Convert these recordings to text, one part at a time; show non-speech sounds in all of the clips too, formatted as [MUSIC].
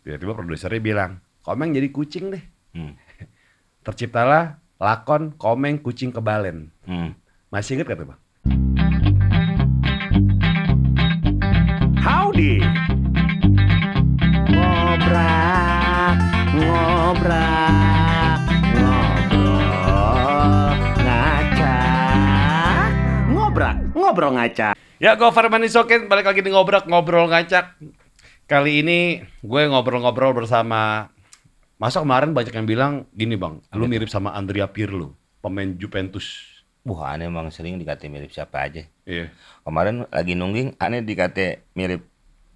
Tiba-tiba produsernya bilang, Komeng jadi kucing deh. Hmm. [LAUGHS] Terciptalah lakon Komeng Kucing Kebalen. Hmm. Masih inget gak tuh bang? Howdy. Ngobrak, ngobrak, ngobrol, ngaca. Ngobrak, ngobrol ngaca. Ya gue Farman Isoken, balik lagi di ngobrol ngobrol ngacak. Kali ini gue ngobrol-ngobrol bersama Masa kemarin banyak yang bilang gini bang, lu mirip sama Andrea Pirlo, pemain Juventus. Wah, aneh emang sering dikata mirip siapa aja. Iya. Kemarin lagi nungging, aneh dikata mirip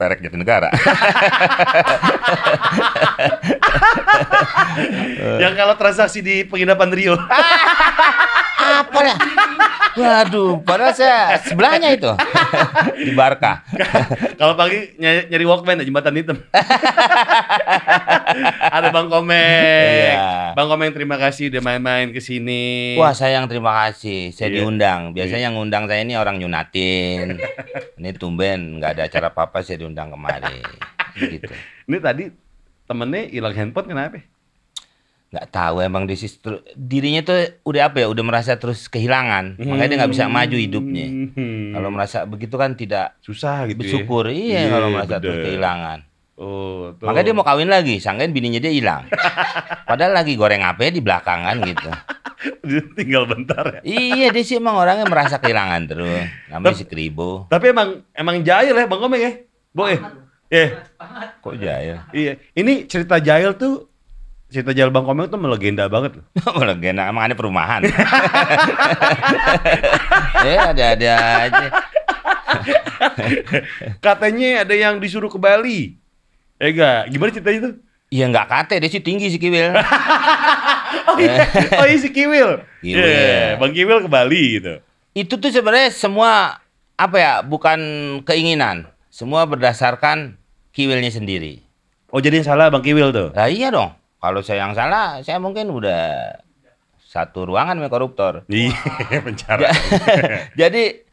perek Jatinegara. [LAUGHS] yang kalau transaksi di penginapan Rio. [LAUGHS] Apa ya? Waduh, padahal saya sebelahnya itu. Di Barca. [LAUGHS] kalau pagi nyari, nyari Walkman di jembatan hitam. Ada Bang Komeng. Iya. Bang Komeng terima kasih udah main-main ke sini. Wah, sayang terima kasih. Saya Iya. diundang. Biasanya yang ngundang saya ini orang Yunatin. Ini tumben nggak ada acara apa-apa saya diundang kemari. [LAUGHS] Gitu. Ini tadi temennya hilang handphone kenapa? nggak tahu emang di situ dirinya tuh udah apa ya udah merasa terus kehilangan makanya dia nggak bisa maju hidupnya Hmm. kalau merasa begitu kan tidak susah gitu bersyukur ya. iya kalau merasa terus kehilangan Oh, tuh. makanya dia mau kawin lagi sangkain bininya dia hilang [LAUGHS] padahal lagi goreng apa di belakangan gitu Dia tinggal bentar ya. iya dia sih emang orangnya merasa kehilangan terus [LAUGHS] namanya si Kribo Tapi emang emang jahil ya Bang Komeng ya? Bo ya? Iya. kok jahil Iya. Ini cerita jahil tuh cerita jahil Bang Komeng tuh melegenda banget loh. [LAUGHS] legenda emang ada perumahan [LAUGHS] eh ada-ada aja Katanya ada yang disuruh ke Bali. Eh enggak, gimana ceritanya tuh? Iya nggak kate, dia sih tinggi si Kiwil. [LAUGHS] Oh iya, oh iya si Kiwil. Kiwil. Iya, Bang Kiwil ke Bali gitu. itu tuh sebenarnya semua apa ya bukan keinginan semua berdasarkan kiwilnya sendiri Oh jadi yang salah Bang Kiwil tuh. lah iya dong kalau saya yang salah saya mungkin udah satu ruangan sama koruptor Iya, [LAUGHS] penjara. [LAUGHS] jadi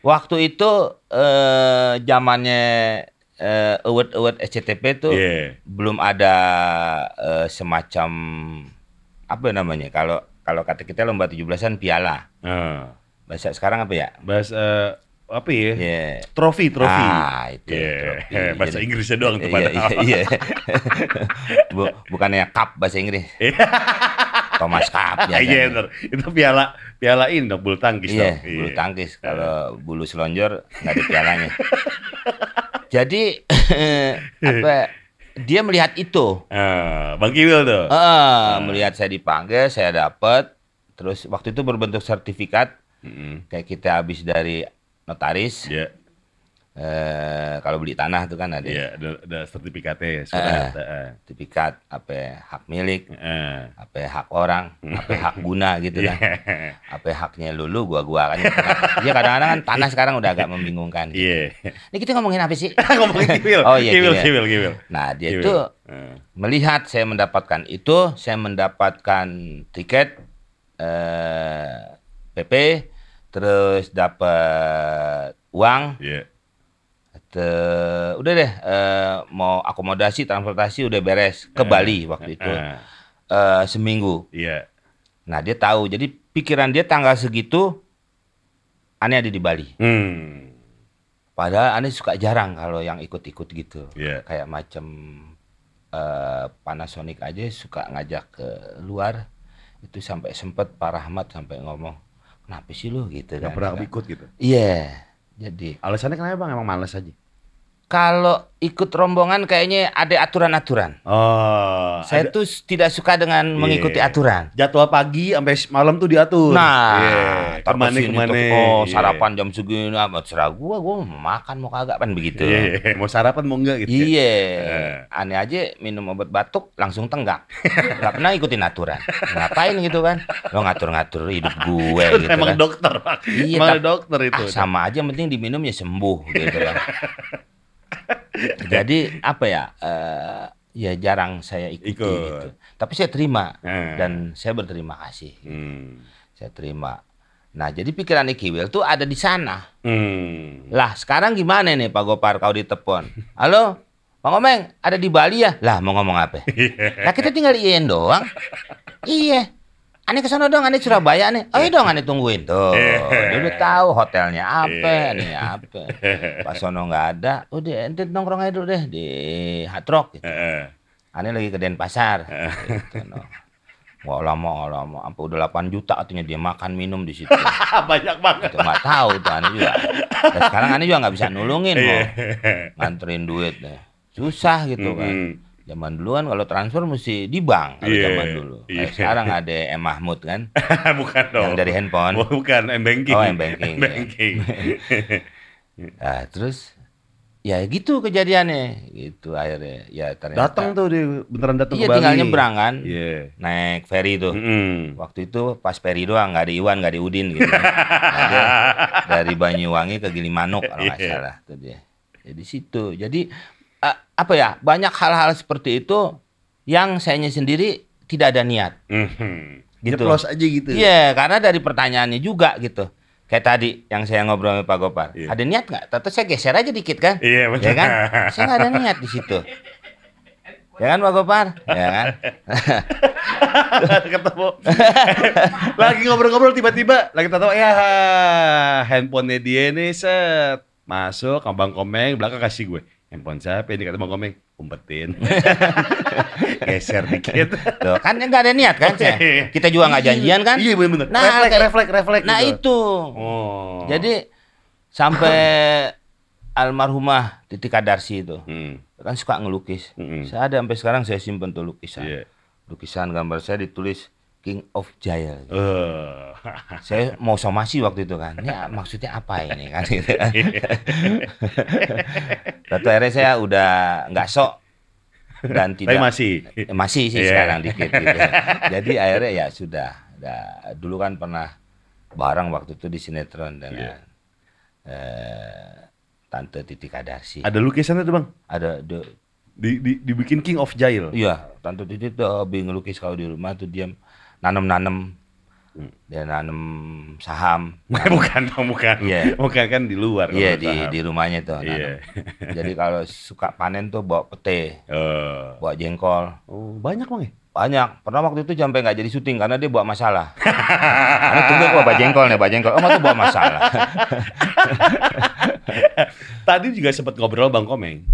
waktu itu eh zamannya eh award award SCTP tuh Iya. belum ada eh, semacam apa namanya kalau kalau kata kita lomba 17-an piala Ah. bahasa sekarang apa ya Bahas eh, apa ya? Iya. Trofi, trofi. Ah, itu. Iya, trofi. [LAUGHS] bahasa Jadi- Inggrisnya doang tuh Iya, padahal. iya, iya. [LAUGHS] Bu- bukannya cup bahasa Inggris. Thomas Cup [LAUGHS] Iya, biasanya. bener. Itu piala piala ini dong, bulu tangkis Iya, dong. bulu tangkis. Kalau bulu selonjor nggak ada pialanya. Jadi apa? Dia melihat itu. Ah, Bang Kiwil tuh. Ah, melihat saya dipanggil, saya dapat. Terus waktu itu berbentuk sertifikat Mm-mm. kayak kita habis dari notaris. Iya, Eh, kalau beli tanah itu kan ada iya, ada, ada sertifikatnya, surat. Ah. sertifikat apa ya, hak milik, Ah. apa ya, hak orang, apa ya, hak guna gitu kan. Iya. Apa ya, haknya lulu gua gua kan. Iya kadang-kadang kan tanah sekarang udah agak membingungkan. Iya. Ini kita ngomongin apa sih? [LAUGHS] Ngomongin Kiwil. Oh iya, Kiwil. Kiwil, Kiwil. Nah, dia itu Ah. melihat saya mendapatkan itu, saya mendapatkan tiket eh PP, terus dapat uang, Iya. te- udah deh eh, mau akomodasi, transportasi udah beres ke Bali waktu itu. Ah. Eh, seminggu. Iya. Nah, dia tahu. Jadi pikiran dia tanggal segitu aneh ada di Bali. Hmm. Padahal aneh suka jarang kalau yang ikut-ikut gitu. Iya. Kayak macam eh, Panasonic aja suka ngajak ke luar. Itu sampai sempet Pak Rahmat sampai ngomong, "Kenapa sih lu gitu Gak kan?" pernah ikut gitu. Iya. Jadi Alasannya kenapa bang? Emang males aja. Kalau ikut rombongan kayaknya ada aturan-aturan. Oh. Saya ada tuh tidak suka dengan mengikuti Iya. aturan. jadwal pagi sampai malam tuh diatur. Nah, Iya. ntar ke mana ke mana? tuh, oh Iya. sarapan jam segini apa serah gua, gua mau makan mau kagak kan begitu. Iya. Mau sarapan mau enggak gitu. ya? Iya, Eh. aneh aja minum obat batuk langsung tenggak. Gak pernah ikutin aturan. Ngapain gitu kan? Lo ngatur-ngatur hidup gue gitu Emang kan. dokter, Pak. Iya, Emang dokter itu. Ah, sama aja yang penting diminum ya sembuh gitu kan. [LAUGHS] Jadi apa ya? eh, ya jarang saya ikuti Ikut. gitu. Tapi saya terima Eh. dan saya berterima kasih. Hmm. Saya terima. Nah, jadi pikiran Ikiwil tuh ada di sana. Hmm. Lah, sekarang gimana nih Pak Gopar kau ditepon? Halo? Bang Omeng ada di Bali ya? Lah mau ngomong apa? Lah kita tinggal iin doang. iya. Ane ke sana dong, ane Surabaya nih. Oh iya dong, ane tungguin tuh. Dia udah tahu hotelnya apa, nih apa. Pas sono nggak ada, udah ente nongkrong aja dulu deh di Hard Rock. Gitu. Ane lagi ke Denpasar. Gitu, no. Nggak lama, lama. Sampai udah 8 juta katanya dia makan minum di situ. [LAUGHS] Banyak banget. Itu nggak tahu tuh Ane juga. Dan sekarang Ane juga nggak bisa nulungin mau Iya. nganterin duit deh. Susah gitu kan. Mm-mm. Zaman dulu kan kalau transfer mesti di bank kalau Iya, zaman dulu. Kayak sekarang ada M Mahmud kan [LAUGHS] Bukan dong. yang dari handphone. Oh, bukan M-banking. Oh, M-banking, [LAUGHS] ya. M-banking. [LAUGHS] Nah, terus ya gitu kejadiannya gitu akhirnya ya ternyata datang tuh dia beneran datang iya ke Bali. tinggal nyebrang kan Iya. naik ferry tuh Mm-mm. waktu itu pas ferry doang nggak ada Iwan nggak ada Udin gitu Nah, dia dari Banyuwangi ke Gilimanuk kalau nggak Iya. salah tuh dia jadi situ jadi eh, apa ya banyak hal-hal seperti itu yang sayanya sendiri tidak ada niat Mhm. Gitu. Nyeplos aja gitu. Iya, karena dari pertanyaannya juga gitu. Kayak tadi yang saya ngobrol sama Pak Gopar. Iya. Ada niat nggak? Tentu saya geser aja dikit kan? Iya, betul. Ya kan? Saya nggak ada niat di situ. Ya kan Pak Gopar? Ya kan? [LAUGHS] ketemu lagi ngobrol-ngobrol tiba-tiba lagi tahu ya handphonenya dia nih set masuk ke Bang Komeng belakang kasih gue handphone siapa ini kata Bang Komeng umpetin [LAUGHS] geser dikit Tuh, kan nggak ada niat kan saya. Kita juga nggak janjian kan? iya bener-bener Nah, refleks refleks refleks Nah gitu. itu. oh Jadi sampai [COUGHS] almarhumah Titi Kadarsi itu hmm. kan suka ngelukis. Mm-mm. Saya ada sampai sekarang saya simpen tuh lukisan. Iya. Lukisan gambar saya ditulis King of Jail. Eh. saya mau somasi waktu itu kan. Ini maksudnya apa ini kan gitu kan. Akhirnya saya udah nggak sok dan tapi tidak masih Eh, masih sih Iya. sekarang dikit gitu. Jadi akhirnya ya sudah. Dah, dulu kan pernah bareng waktu itu di sinetron dengan Iya. eh, Tante Titi Kadarsi. ada lukisannya tuh bang Ada di, di, dibikin King of Jail iya, Tante Titi tuh hobi ngelukis kalau di rumah tuh dia nanem-nanem. Hmm. Dia nanem saham. [LAUGHS] bukan dong bukan Iya. bukan kan di luar Iya kalau di saham. di rumahnya tuh. Iya. nanem. [LAUGHS] Jadi kalau suka panen tuh bawa pete, Eh. bawa jengkol. oh banyak bang ya Banyak. Pernah waktu itu sampai nggak jadi syuting karena dia bawa masalah. [LAUGHS] Karena tunggu gua bawa jengkol nih, bawa jengkol. Oh, tuh bawa masalah. Tadi juga sempat ngobrol Bang Komeng.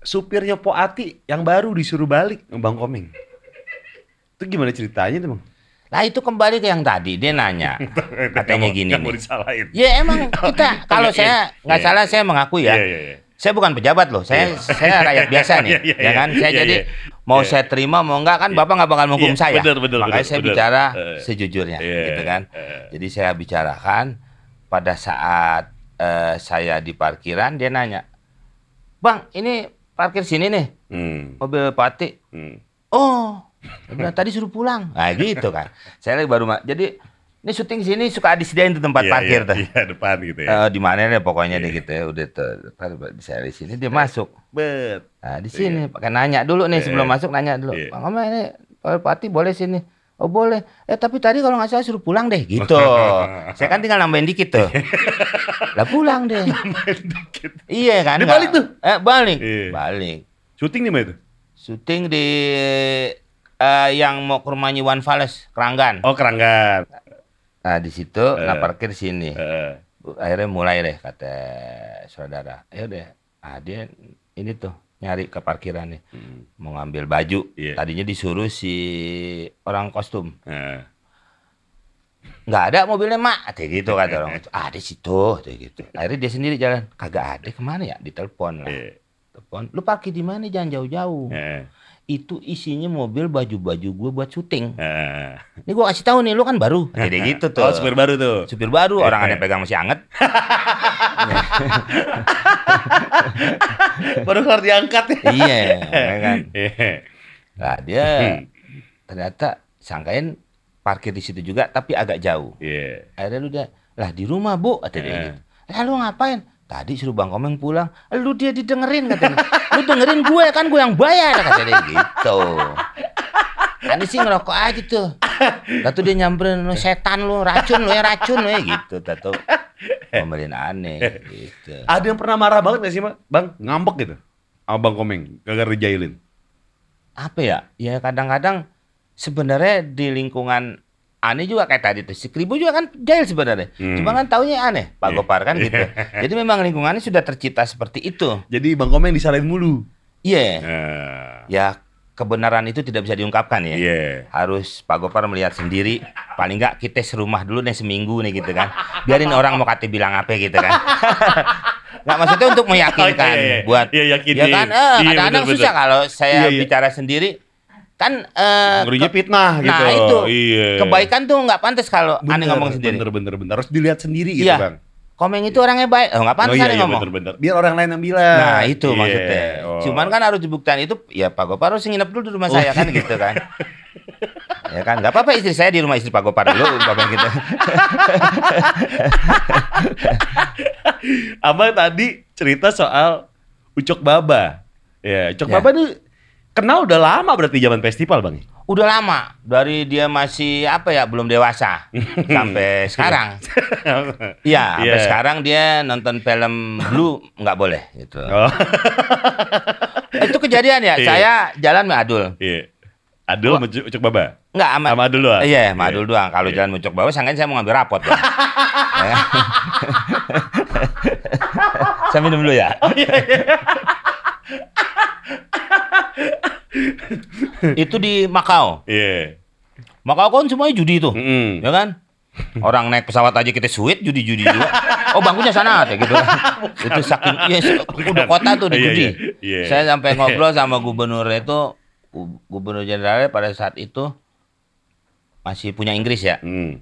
Supirnya Po Ati yang baru disuruh balik Bang Komeng. Itu gimana ceritanya tuh Bang? Lah itu kembali ke yang tadi, dia nanya. [LAUGHS] Katanya gini nih. Ya emang [LAUGHS] kita kalau Iya, saya nggak iya. salah saya mengaku ya. Iya, iya, iya. Saya bukan pejabat loh, saya saya rakyat [LAUGHS] biasa nih, Iya, iya, ya kan? iya, Saya iya, jadi iya. mau Iya. saya terima mau enggak kan Bapak nggak bakal menghukum Iya, saya. benar, benar, Makanya benar, saya benar. bicara sejujurnya, Iya, gitu kan? Jadi saya bicarakan pada saat eh, saya di parkiran dia nanya, Bang ini parkir sini nih Hmm. mobil Pati. hmm. Oh, dia bilang, tadi suruh pulang. Nah gitu kan. Saya lagi baru jadi ini syuting sini suka disediain tuh tempat Iya, parkir iya, tuh. Iya, depan gitu ya. Eh, di mana deh pokoknya deh gitu ya udah tuh di saya di sini dia masuk Bet. nah di sini pakai nanya dulu nih Iya. sebelum masuk nanya dulu Iya. bang Oma ini Pati boleh sini oh boleh eh tapi tadi kalau nggak salah suruh pulang deh gitu [LAUGHS] saya kan tinggal nambahin dikit tuh [LAUGHS] lah pulang deh Dikit. iya kan Dia balik tuh? eh balik Iya. balik Syuting di mana itu? syuting di eh, yang mau ke rumahnya Wan Fales Keranggan Oh, Keranggan. nah di situ nah Eh. parkir sini Eh. akhirnya mulai deh kata saudara ya udah ah dia ini tuh nyari ke parkiran nih Hmm. mau ngambil baju Iya. tadinya disuruh si orang kostum Eh. nggak ada mobilnya mak kayak gitu kata orang [LAUGHS] itu ah di situ kayak gitu akhirnya dia sendiri jalan kagak ada ke mana ya ditelepon lah Iya. telepon lu parkir di mana jangan jauh-jauh Eh. Itu isinya mobil baju-baju gue buat syuting Eh. ini gue kasih tahu nih lu kan baru [LAUGHS] jadi gitu tuh Oh, supir baru tuh. supir baru orang ada yang pegang masih anget [LAUGHS] Baru keluar diangkat ya. iya [LAUGHS] ya kan Iya. Nah, dia ternyata sangkain parkir di situ juga tapi agak jauh. Iya. Akhirnya lu dia, lah di rumah bu, kata dia Eh. gitu. Lah lu ngapain? Tadi suruh Bang Komeng pulang, lu dia didengerin katanya. Dengerin gue kan gue yang bayar kata dia gitu. Kan sih ngerokok aja tuh. Lalu dia nyamperin lu setan lu, racun lu ya racun lu ya gitu. Tato pemberian aneh gitu. Ada yang pernah marah banget gak sih, Mak? Bang, ngambek gitu. sama Bang Komeng gara-gara dijailin? apa ya? Ya kadang-kadang sebenarnya di lingkungan aneh juga kayak tadi tuh. Si Kribo juga kan jahil sebenarnya. Hmm. Cuma kan taunya aneh, Pak Iya. Gopar kan gitu. [LAUGHS] Jadi memang lingkungannya sudah tercipta seperti itu. Jadi Bang Komeng disalahin mulu. Iya. Nah, Ya kebenaran itu tidak bisa diungkapkan ya. Iya. Harus Pak Gopar melihat sendiri. Paling nggak kita serumah dulu nih seminggu nih gitu kan. Biarin orang mau kata bilang apa gitu kan. [LAUGHS] Nggak maksudnya untuk meyakinkan iya, iya. buat Iya, yakinin. ya kan eh, Iya, kadang-kadang susah kalau saya Iya, iya. bicara sendiri kan eh, Ngerinya ke- fitnah gitu. Nah itu Iya. kebaikan tuh nggak pantas kalau aneh ngomong sendiri. Bener bener bener harus dilihat sendiri gitu Iya. Bang. Komeng itu orangnya baik, oh nggak pantas oh iya, iya ngomong. bener bener. Biar orang lain yang bilang. Nah itu Iya. maksudnya. Oh. Cuman kan harus dibuktikan itu ya Pak Gopar harus nginep dulu di rumah saya kan gitu kan. ya kan nggak apa-apa istri saya di rumah istri Pak Gopar dulu bapak gitu. Abang tadi cerita soal Ucok Baba. Ya, Ucok Ya. Baba tuh kenal udah lama berarti zaman festival, Bang. Udah lama dari dia masih apa ya belum dewasa [LAUGHS] sampai sekarang. [LAUGHS] Iya, sampai Iya. sekarang dia nonton film Blue nggak boleh gitu. Oh, [LAUGHS] Itu kejadian ya. Iya. Saya jalan sama Adul. iya. Adul sama Ucok Baba. Enggak sama, Sama Adul doang. Iya, sama Adul doang. Kalau Iya. jalan muncuk bawah, sangkain saya mau ngambil rapot. Bang. Ya. saya minum dulu ya. [LAUGHS] Itu di Makau. Iya. Makau kan semuanya judi tuh. Mm-mm. Ya kan? Orang naik pesawat aja kita sweet judi-judi juga. Oh bangkunya sana kayak gitu. [LAUGHS] itu saking ya, udah kota tuh di Iya, judi. iya, iya. Saya sampai [LAUGHS] ngobrol sama gubernur itu gu- gubernur jenderalnya pada saat itu masih punya Inggris ya. Mm.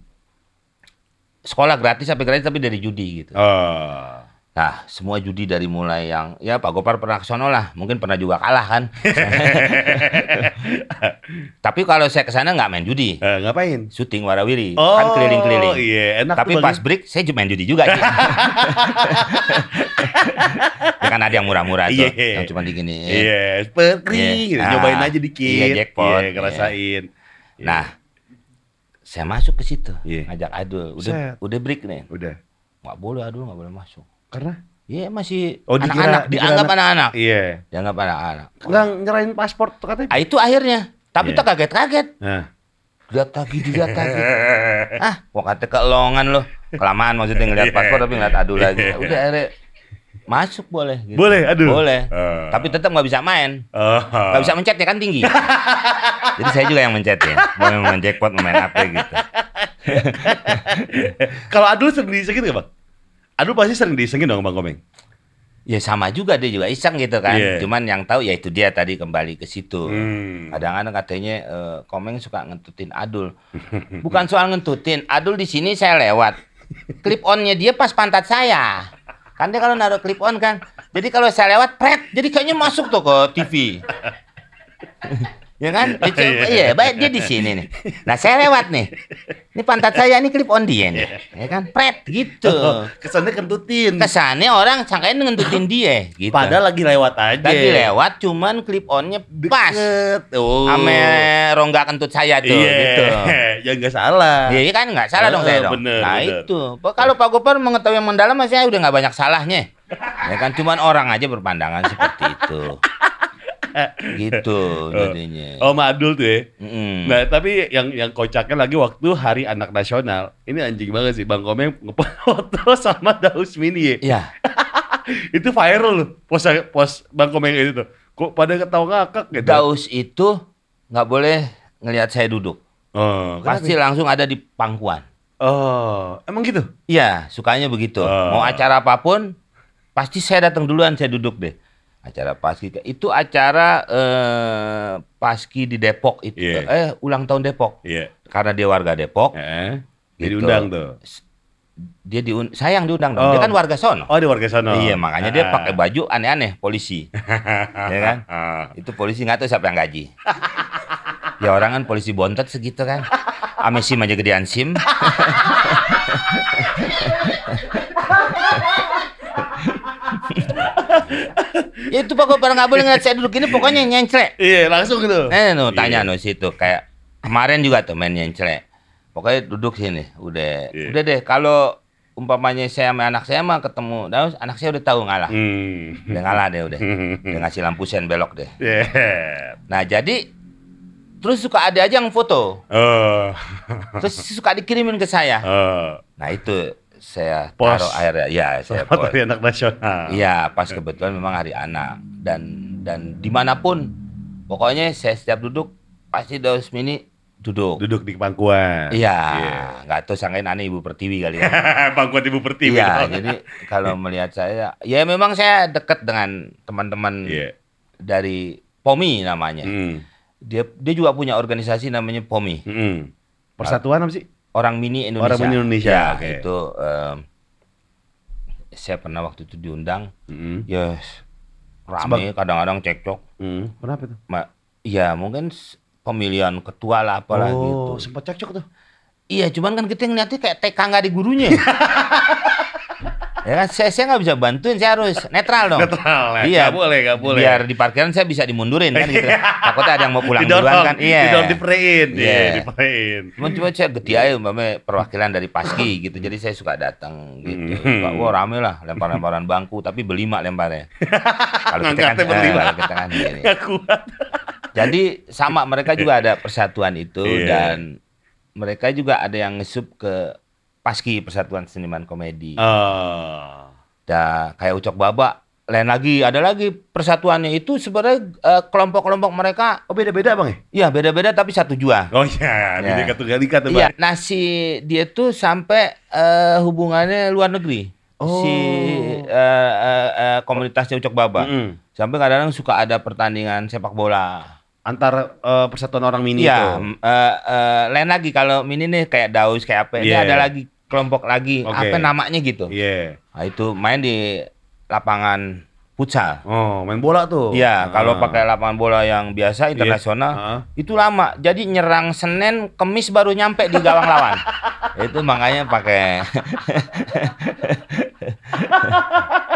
Sekolah gratis sampai gratis tapi dari judi gitu. Oh. Nah, semua judi dari mulai yang ya Pak Gopar pernah ke sono lah, mungkin pernah juga kalah kan. [LAUGHS] tapi kalau saya ke sana nggak main judi, Eh, ngapain? syuting warawiri, Oh, kan keliling-keliling. Iya, enak Tapi pas break saya juga main judi juga sih. [LAUGHS] ya kan ada yang murah-murah tuh, Iya. yang cuma digini. Iya, seperti Iya. gitu. Ah, nyobain aja dikit. iya, jackpot. Iya, ngerasain. Iya. Nah, saya masuk ke situ, Iya. ngajak Adul, udah Set. udah break nih, udah. nggak boleh Adul nggak boleh masuk. Karena Iya masih Oh, anak-anak, dikira dianggap anak- anak-anak, iya. dianggap anak-anak. Nggak nyerahin paspor tuh katanya. Ah, itu akhirnya. Tapi Iya. tak kaget-kaget. Nah. Lihat lagi, dilihat lagi. [LAUGHS] ah, kok kata kelongan loh. Kelamaan maksudnya ngeliat [LAUGHS] Iya. paspor tapi ngeliat adu lagi. Udah akhirnya masuk boleh. gitu. Boleh, aduh. Boleh. Oh. Tapi tetap nggak bisa main. Oh. Nggak bisa mencet ya kan tinggi. [LAUGHS] Jadi saya juga yang mencet ya. Mau main jackpot, mau main apa gitu. Kalau Adul sering disengit gak bang? Adul pasti sering disengit dong bang Komeng. Ya sama juga dia juga iseng gitu kan. Iya. Cuman yang tahu ya itu dia tadi kembali ke situ. Hmm. Kadang-kadang katanya eh, Komeng suka ngentutin Adul. Bukan soal ngentutin, Adul di sini saya lewat. Clip onnya dia pas pantat saya. Kan dia kalau naruh clip on kan. Jadi kalau saya lewat, pret, jadi kayaknya masuk tuh ke TV. Ya kan? Dia coba- Iya. Iya, baik dia di sini nih. Nah, saya lewat nih. Ini pantat saya ini clip on dia nih. Ya kan? Pret gitu. Oh, kesannya kentutin. Kesannya orang sangkain ngentutin dia gitu. Padahal lagi lewat aja. Tadi lewat cuman clip onnya pas Deket. Oh. ame rongga kentut saya tuh Iya. gitu. ya nggak salah. Iya kan nggak salah dong Eh, saya dong. bener, nah bener. itu. Kalau Pak Gopar mengetahui yang mendalam saya udah nggak banyak salahnya. Ya kan cuman orang aja berpandangan seperti itu. [LAUGHS] [LAUGHS] gitu jadinya. Oh, sama Adul tuh ya. Mm-mm. Nah, tapi yang yang kocaknya lagi waktu Hari Anak Nasional. Ini anjing banget sih Bang Komeng ngefoto [LAUGHS] sama Daus Mini ya. Iya. [LAUGHS] itu viral loh. Pos pos Bang Komeng itu tuh. Kok pada ketawa ngakak gitu. Daus itu nggak boleh ngelihat saya duduk. Oh, Pasti kenapa? langsung ada di pangkuan. Oh, emang gitu? Iya, sukanya begitu. Oh. Mau acara apa pun, pasti saya datang duluan, saya duduk deh. Acara paski itu acara eh, paski di Depok itu, Iya. eh ulang tahun Depok. Iya. Karena dia warga Depok, Eh, Gitu. diundang tuh. dia diun saya yang diundang dong. Dia Oh. kan warga sono. Oh, di warga sono. Iya, makanya dia Ah. pakai baju aneh-aneh polisi. [LAUGHS] ya kan? Ah. Itu polisi nggak tahu siapa yang gaji. ya orang kan polisi bontot segitu kan. Ame SIM aja gedean SIM. [LAUGHS] ya itu pokoknya pada nggak boleh ngeliat saya duduk ini pokoknya nyencrek. Iya, langsung gitu. Eh, no, tanya Iya. no situ kayak kemarin juga tuh main nyencrek. Pokoknya duduk sini, udah, Iya. udah deh. Kalau umpamanya saya sama anak saya mah ketemu Daus, anak saya udah tahu ngalah. Hmm. Udah ngalah deh udah. [LAUGHS] Udah ngasih lampu sen belok deh. Yeah. Nah, jadi terus suka ada aja yang foto. Oh. Terus suka dikirimin ke saya. Oh. Nah, itu saya Pos. taruh akhirnya. Ya, saya Selamat pos. Hari Anak Nasional. Iya, pas kebetulan memang hari anak dan dan di mana pun pokoknya saya setiap duduk pasti Daus Mini duduk. Duduk di pangkuan. Iya, Iya. nggak tahu sangkain aneh ibu pertiwi kali ya. [LAUGHS] pangkuan Ibu Pertiwi. Iya, dong. jadi kalau melihat saya, ya memang saya dekat dengan teman-teman Iya. dari POMI namanya. Hmm. Dia dia juga punya organisasi namanya POMI, Hmm. Persatuan apa sih? Orang Mini Indonesia. Orang Mini Indonesia, Ya, oke. itu em, saya pernah waktu itu diundang, Hmm. ya rame kadang-kadang cekcok. Hmm. Kenapa tuh? Ma, ya mungkin pemilihan ketua lah apalah oh, gitu. sempat cekcok tuh. Iya, cuman kan kita ngeliatnya kayak TK nggak ada gurunya. [LAUGHS] ya kan, saya saya nggak bisa bantuin, saya harus netral dong. Netral ya. Iya, boleh, nggak boleh. Biar di parkiran saya bisa dimundurin kan gitu. Takutnya ada yang mau pulang duluan kan. Iya. Didorong diperein. Iya, Iya. diperein. Cuman cuma saya gede aja umpamanya perwakilan dari Paski gitu. Jadi saya suka datang gitu. Hmm. Suka, wah rame lah lempar-lemparan bangku tapi berlima lemparnya. Kalau kita kan berlima. eh, kalau kita kan gini. Nggak kuat. Jadi sama mereka juga ada persatuan itu Iya. dan mereka juga ada yang ngesup ke Paski Persatuan Seniman Komedi. Oh. Dah kayak Ucok Baba, lain lagi ada lagi persatuannya itu sebenarnya eh, kelompok-kelompok mereka Oh beda-beda bang ya? ya beda-beda tapi satu jua. Oh iya, Ya. Tunggal Ika tuh Iya, bang. nah si dia tuh sampai eh, hubungannya luar negeri. Oh. Si eh, eh, eh, komunitasnya Ucok Baba. Mm-mm. Sampai kadang-kadang suka ada pertandingan sepak bola. Antar eh, persatuan orang mini Iya, itu. eh, eh, lain lagi kalau mini nih kayak Daus kayak apa, ini Iya. ada lagi kelompok lagi, Oke. apa namanya gitu. Iya. Nah, itu main di lapangan futsal. Oh, main bola tuh. Iya, kalau Ah. pakai lapangan bola yang biasa internasional Ah. itu lama. Jadi nyerang Senin, Kemis baru nyampe di gawang lawan. [LAUGHS] itu makanya pakai [LAUGHS]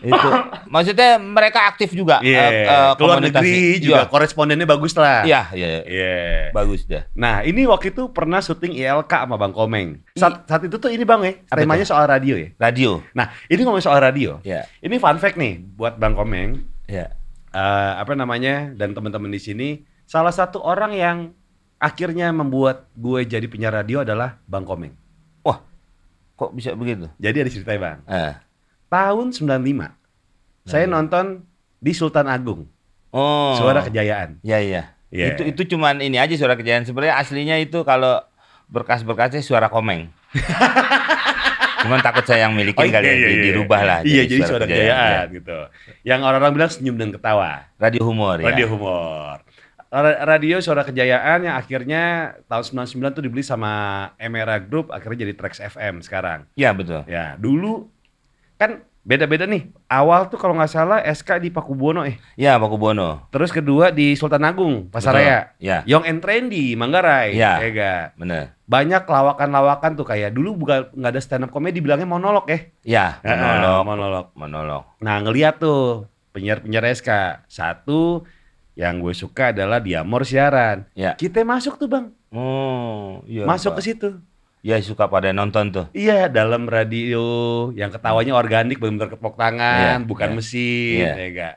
itu maksudnya mereka aktif juga Iya. eh, eh, Keluar negeri juga Iya. korespondennya bagus lah. Iya, iya. Iya. Bagus dah. Nah, ini waktu itu pernah syuting ILK sama Bang Komeng. Saat, saat itu tuh ini Bang ya, Apa temanya soal radio ya. Radio. Nah, ini ngomong soal radio. Ya, Ini fun fact nih buat Bang Komeng. ya. Eh, apa namanya dan teman-teman di sini salah satu orang yang akhirnya membuat gue jadi penyiar radio adalah Bang Komeng. Wah, kok bisa begitu? Jadi ada ceritanya Bang. Eh. Tahun 95 saya nonton di Sultan Agung, Oh. Suara Kejayaan. Ya, iya. Iya. Itu itu cuman ini aja suara kejayaan. Sebenarnya aslinya itu kalau berkas-berkasnya suara komeng. [LAUGHS] cuman takut saya yang milikin kali ya, di- dirubah lah. Iya, jadi suara kejayaan gitu. Yang orang-orang bilang senyum dan ketawa. Ya. Radio humor ya. Radio humor. Ra- Radio Suara Kejayaan yang akhirnya tahun 99 tuh dibeli sama Emera Group akhirnya jadi Trax FM sekarang. Iya, betul. Ya, dulu kan beda-beda nih. Awal tuh kalau nggak salah SK di Pakubono eh. Iya, Pak Kubono. Terus kedua di Sultan Agung, Pasaraya. Iya. Young and Trendy, Manggarai. Iya. Ya nggak? Bener. Banyak lawakan-lawakan tuh kayak dulu bukan nggak ada stand up comedy bilangnya monolog ya. Iya, monolog. monolog. Monolog. Nah ngeliat tuh penyiar-penyiar SK. Satu yang gue suka adalah Diamor siaran. Ya. Kita masuk tuh bang, Oh, iya. masuk ke situ. Iya, suka pada nonton tuh. Iya dalam radio yang ketawanya organik benar-benar kepok tangan, Iya, bukan iya. mesin, Iya. ya enggak.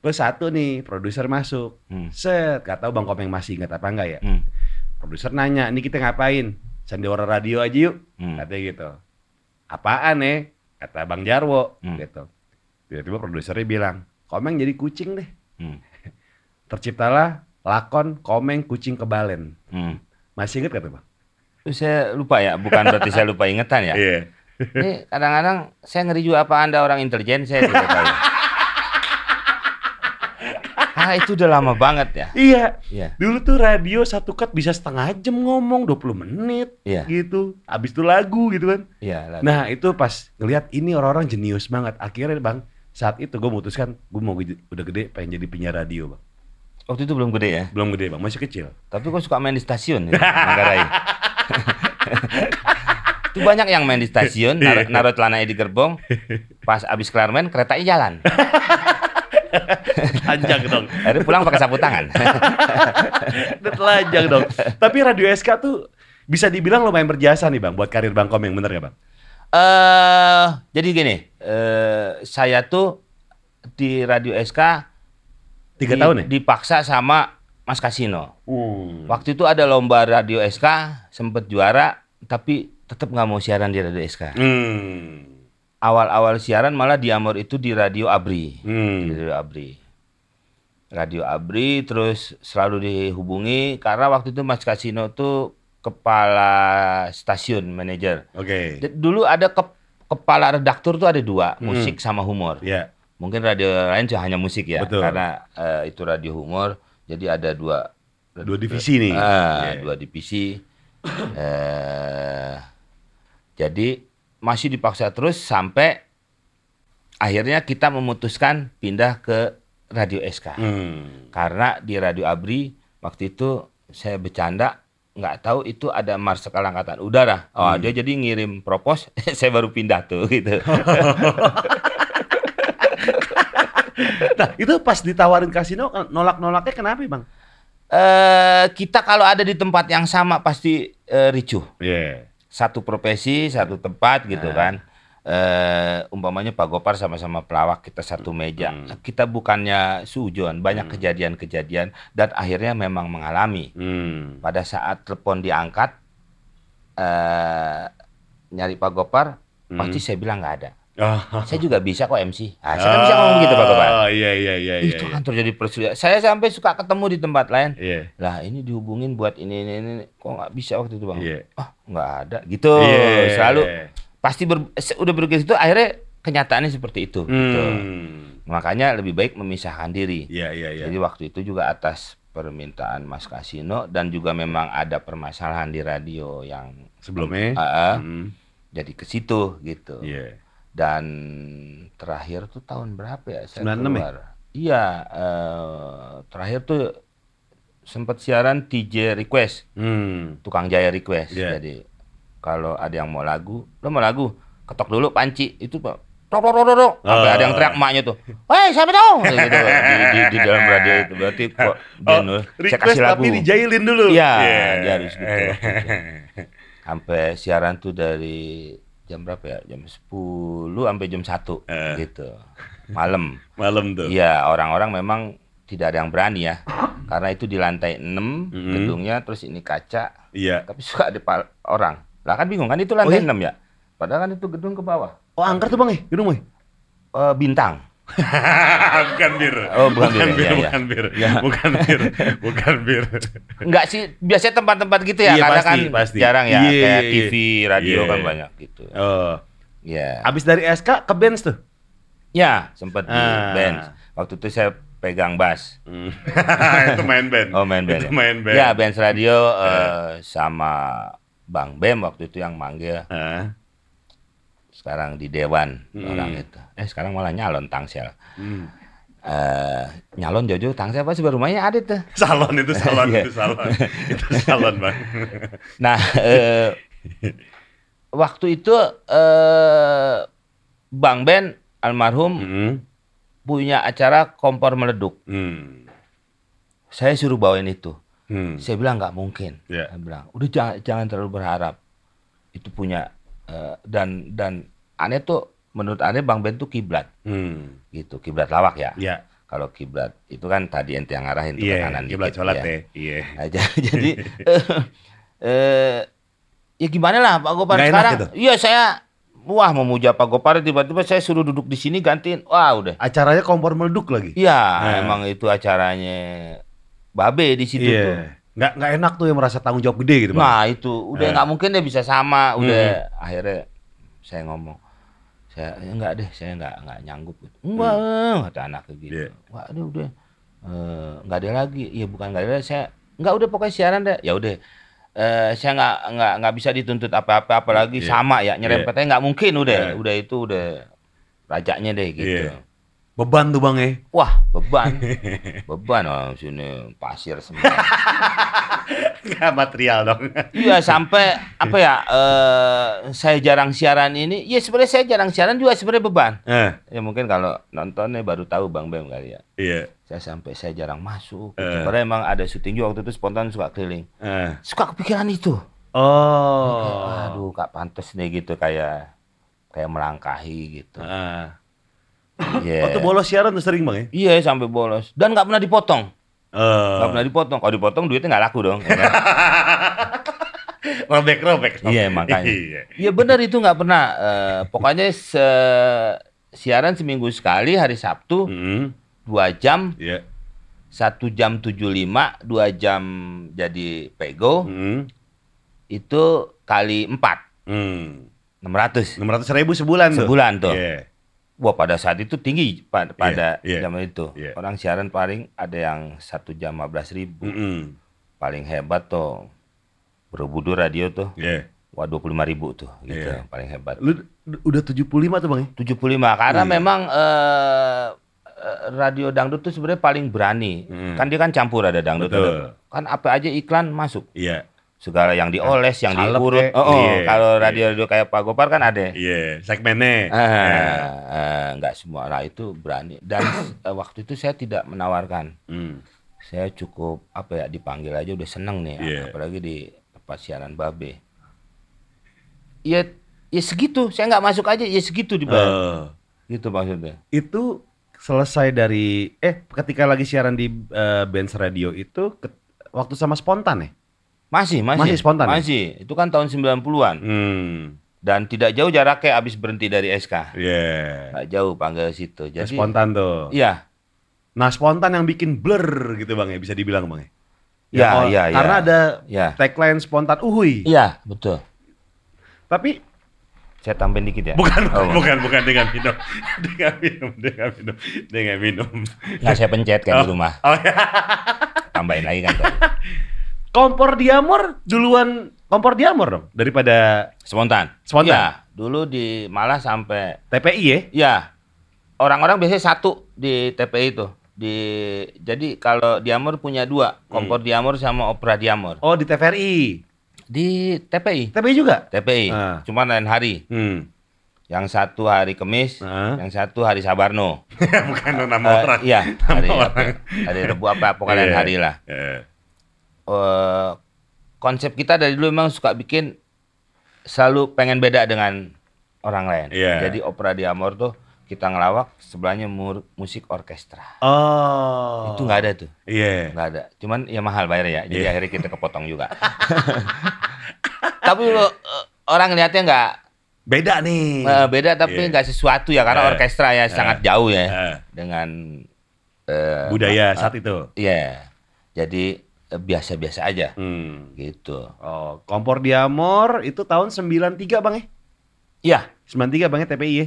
Terus satu nih produser masuk, Hmm. set, gak tahu bang Komeng masih ingat apa enggak ya. Hmm. Produser nanya, ini kita ngapain? Sandiwara radio aja yuk, Hmm. katanya gitu. Apaan ya? Kata Bang Jarwo, Hmm. gitu. Tiba-tiba produsernya bilang, Komeng jadi kucing deh. Hmm. [LAUGHS] Terciptalah lakon Komeng Kucing Kebalen. Hmm. Masih inget kata bang? Saya lupa ya, bukan berarti saya lupa ingetan ya. Iya. Ini kadang-kadang saya ngeri juga apa Anda orang intelijen, saya tidak tahu. Ah, itu udah lama banget ya. Iya. Iya. Dulu tuh radio satu cut bisa setengah jam ngomong 20 menit Iya. gitu. Habis itu lagu gitu kan. Iya. Nah, itu pas ngelihat ini orang-orang jenius banget. Akhirnya Bang, saat itu gue memutuskan gue mau udah gede pengen jadi penyiar radio, Bang. Waktu itu belum gede ya. Belum gede, Bang, masih kecil. Tapi kok suka main di stasiun ya, Manggarai. [LAUGHS] itu banyak yang main di stasiun, naruh, Iya. naruh celananya di gerbong, pas abis kelar main keretanya jalan. Telanjang dong. Akhirnya pulang pakai sapu tangan. Telanjang dong. Tapi radio SK tuh bisa dibilang lumayan berjasa nih, Bang, buat karir Bang Komeng, bener gak, Bang? eh jadi gini, eh saya tuh di Radio SK Tiga di- tahun ya? Dipaksa sama Mas Kasino. Hmm. Waktu itu ada lomba Radio SK, sempet juara, tapi tetap nggak mau siaran di Radio SK. Hmm. Awal-awal siaran malah di Amor itu di Radio Abri. Di Hmm. Radio Abri. Radio Abri terus selalu dihubungi karena waktu itu Mas Kasino tuh kepala stasiun manajer. Oke. D- Dulu ada kep- kepala redaktur tuh ada dua, Hmm. musik sama humor. Ya. Mungkin radio lain cuma hanya musik ya, Betul. karena eh, itu radio humor. Jadi ada dua Dua divisi nih. Ah, Iya. dua divisi. eh, jadi masih dipaksa terus sampai akhirnya kita memutuskan pindah ke Radio SK. Hmm. Karena di Radio Abri waktu itu saya bercanda nggak tahu itu ada Marsikal Angkatan Udara. Oh, Hmm. dia jadi ngirim propos, [LAUGHS] saya baru pindah tuh gitu. [LAUGHS] [LAUGHS] Nah, itu pas ditawarin kasino nolak-nolaknya kenapa, Bang? eh kita kalau ada di tempat yang sama pasti eh, ricuh. Iya. Satu profesi, satu tempat gitu Nah. kan. Eh umpamanya Pak Gopar sama-sama pelawak kita satu meja. Hmm. Kita bukannya sujon, banyak kejadian-kejadian dan akhirnya memang mengalami. Hmm. Pada saat telepon diangkat eh nyari Pak Gopar, Hmm. pasti saya bilang nggak ada. Oh. Saya juga bisa kok MC. Ah, saya kan bisa ngomong gitu Pak Gopar. Oh, iya iya iya iya. Itu iya. kan terjadi perselisihan. Saya sampai suka ketemu di tempat lain. Iya. Lah ini dihubungin buat ini ini ini. Kok nggak bisa waktu itu bang? Iya. Ah nggak ada. Gitu. Iya. Selalu pasti ber, udah begitu itu akhirnya kenyataannya seperti itu. Gitu. Hmm. Makanya lebih baik memisahkan diri. Iya iya iya. Jadi waktu itu juga atas permintaan Mas Kasino dan juga memang ada permasalahan di radio yang Sebelumnya. Ah, ah, Hmm. jadi ke situ gitu. Iya. Dan terakhir tuh tahun berapa ya? Saya 96 ya? keluar. Iya, eh, terakhir tuh sempat siaran TJ Request, Hmm. tukang jaya request. Iya. Jadi kalau ada yang mau lagu, lo mau lagu, ketok dulu panci itu pak. Tok tok tok tok. Sampai Oh. ada yang teriak emaknya tuh. Woi, siapa tuh? Gitu, di, di, di dalam radio itu berarti [LAUGHS] kok dia Oh, saya request kasih lagu. tapi dijailin dulu. Iya, dia harus gitu. [LAUGHS] Sampai siaran tuh dari jam berapa ya? Jam 10 sampai jam 1 Eh. gitu. Malam. [LAUGHS] Malam tuh. Iya, orang-orang memang tidak ada yang berani ya. Karena itu di lantai 6 Mhm. gedungnya terus ini kaca, Iya. tapi suka ada pal- orang. Lah kan bingung kan itu lantai Oh, iya? 6 ya. Padahal kan itu gedung ke bawah. Oh, angker tuh Bang eh, gedung eh. Eh, bintang. [LAUGHS] bukan bir. Oh, bukan bir, bir, iya. bukan bir. Ya. [LAUGHS] Bukan bir. Bukan bir. Enggak sih, biasanya tempat-tempat gitu ya, Iya, karena pasti, kan pasti. jarang ya Iya, kayak iya, TV, radio Iya. kan banyak gitu. Oh. Iya. Abis dari SK ke Benz tuh. Ya, sempat di Ah. band. Waktu itu saya pegang bass. Hmm. [LAUGHS] itu main band. Oh, main band. Itu main band. Ya, band radio eh, sama Bang Bem waktu itu yang manggil. Ah. Sekarang di Dewan Hmm. orang itu. Eh, sekarang malah nyalon Tangsel. Hmm. Eh, nyalon Jojo Tangsel apa sih rumahnya ada tuh. [LAUGHS] Salon itu salon Iya. itu salon. [LAUGHS] itu salon, Bang. Nah, eh, waktu itu eh, Bang Ben almarhum Hmm. punya acara kompor meleduk. Hmm. Saya suruh bawain itu. Hmm. Saya bilang nggak mungkin. Iya. Saya bilang, udah jangan, jangan terlalu berharap. Itu punya eh, dan dan aneh tuh menurut aneh Bang Ben tuh kiblat Hmm. gitu, kiblat lawak ya. Iya. Kalau kiblat itu kan tadi ente yang ngarahin tuh ke Iya, kanan kiblat dikit, sholat ya. deh. Iya. Nah, [LAUGHS] jadi eh, eh, ya gimana lah Pak Gopar Nggak sekarang? gitu? Iya saya wah memuja Pak Gopar tiba-tiba saya suruh duduk di sini gantiin. Wah udah. Acaranya kompor meleduk lagi. Iya, Nah. emang itu acaranya Babe di situ tuh. Iya. Nggak nggak enak tuh yang merasa tanggung jawab gede gitu, Bang. Nah itu udah Eh. nggak mungkin deh bisa sama. Udah Hmm. akhirnya saya ngomong, saya "Ya, enggak deh, saya nggak nggak nyanggup. Gitu. Enggak, kata anaknya gitu. Hmm. Iya. Wah, udah udah Eh, nggak ada lagi. Iya bukan nggak ada. lagi, Saya nggak udah pokoknya siaran deh. Ya udah. Eh, saya nggak nggak nggak bisa dituntut apa-apa apalagi Iya. sama ya nyerempetnya nggak mungkin udah Iya. udah itu udah rajaknya deh gitu. Iya. Beban tuh, Bang eh. Wah beban beban oh sini pasir semua. Nggak material dong. Iya sampai apa ya? eh saya jarang siaran ini. Ya sebenarnya saya jarang siaran juga sebenarnya beban. Eh, Ya mungkin kalau nontonnya baru tahu Bang Bem kali ya. iya. Saya sampai saya jarang masuk. Eh. Sebenarnya emang ada syuting juga waktu itu spontan suka keliling. Eh. Suka kepikiran itu. Oh. Aduh, kak pantas nih gitu kayak kayak melangkahi gitu. Ah. Iya. Waktu bolos siaran tuh sering bang ya? Iya sampai bolos dan nggak pernah dipotong. Eh, Nggak pernah dipotong. Kalau dipotong duitnya nggak laku dong. ya kan? [LAUGHS] robek robek. Iya, makanya. Iya. Iya benar itu nggak pernah. Eh, pokoknya se- siaran seminggu sekali hari Sabtu Hmm, dua jam, Iya. satu jam 75, dua jam jadi pego Hmm. itu kali empat, Hmm. 600 Enam ratus ribu sebulan tuh. sebulan tuh. Iya. Wah pada saat itu tinggi pa- pada iya. zaman itu. Iya. Orang siaran paling ada yang satu jam 15 ribu. Mm-mm. Paling hebat tuh Borobudur radio tuh. Iya. Wah 25 ribu tuh gitu Iya. paling hebat. Lu udah 75 tuh bang ya? 75 karena Iya. memang eh, radio dangdut tuh sebenarnya paling berani. Hmm. Kan dia kan campur ada dangdut Betul. ada- kan apa aja iklan masuk. Iya. Segala yang dioles, yang Salep diurut. kek. Oh, oh, Iya, kalau iya. radio-radio kayak Pak Gopar kan ada. Iya. Segmennya. Ah, Iya. eh, nggak semua lah itu berani. Dan [CLEARS THROAT] eh, waktu itu saya tidak menawarkan. Hmm. Saya cukup apa ya dipanggil aja udah seneng nih, Iya. apalagi di tempat siaran Babe. Ya, ya segitu. Saya nggak masuk aja, ya segitu dibayar. Eh, Gitu maksudnya. itu selesai dari eh ketika lagi siaran di eh, Benz Radio itu ke- waktu sama spontan ya? Masih, masih. Masih spontan ya? Masih. Itu kan tahun 90-an. Hmm. Dan tidak jauh jaraknya habis berhenti dari SK. Iya. Nggak jauh panggil situ. Jadi Spontan tuh. Iya. Nah spontan yang bikin blur gitu bang ya bisa dibilang bang ya? Iya, iya, iya. Karena ada Iya. tagline spontan uhui. Iya, betul. Tapi Saya tambahin dikit ya. bukan Oh, bukan bukan dengan minum, [LAUGHS] dengan minum, dengan minum, dengan minum. Nggak saya pencet kan di rumah. Oh, ya. Tambahin lagi kan. [LAUGHS] Kompor diamor duluan kompor diamor dong daripada Spontan. Spontan? Iya. Dulu di malah sampai TPI ya? ya orang-orang biasanya satu di TPI itu. Di jadi kalau Diamor punya dua, kompor Diamor sama Opera Diamor. Oh di TVRI, Di TPI. TPI juga? TPI. Ah. Cuma lain hari. Hmm. Yang satu hari Kamis, Ah. yang satu hari Sabarno. [LAUGHS] Bukan nama Eh, orang. iya, hari Nama apa? orang. Hari Rebu apa pokoknya lain Iya. hari lah. Eh, Eh, konsep kita dari dulu memang suka bikin selalu pengen beda dengan orang lain. Iya. Jadi opera di Amor tuh kita ngelawak sebelahnya mur- musik orkestra. Oh. Itu nggak ada tuh, Iya. nggak ada. Cuman ya mahal bayar ya. Jadi Iya. akhirnya kita kepotong juga. [LAUGHS] tapi lo, eh, orang lihatnya nggak Beda nih. eh, beda tapi Iya. nggak sesuatu ya karena Eh. orkestra ya sangat jauh ya Eh, dengan eh, budaya saat itu. Iya. Jadi eh, biasa-biasa aja Hmm. gitu. Oh, kompor diamor itu tahun 93 Bang ya? Iya. 93 Bang ya TPI ya?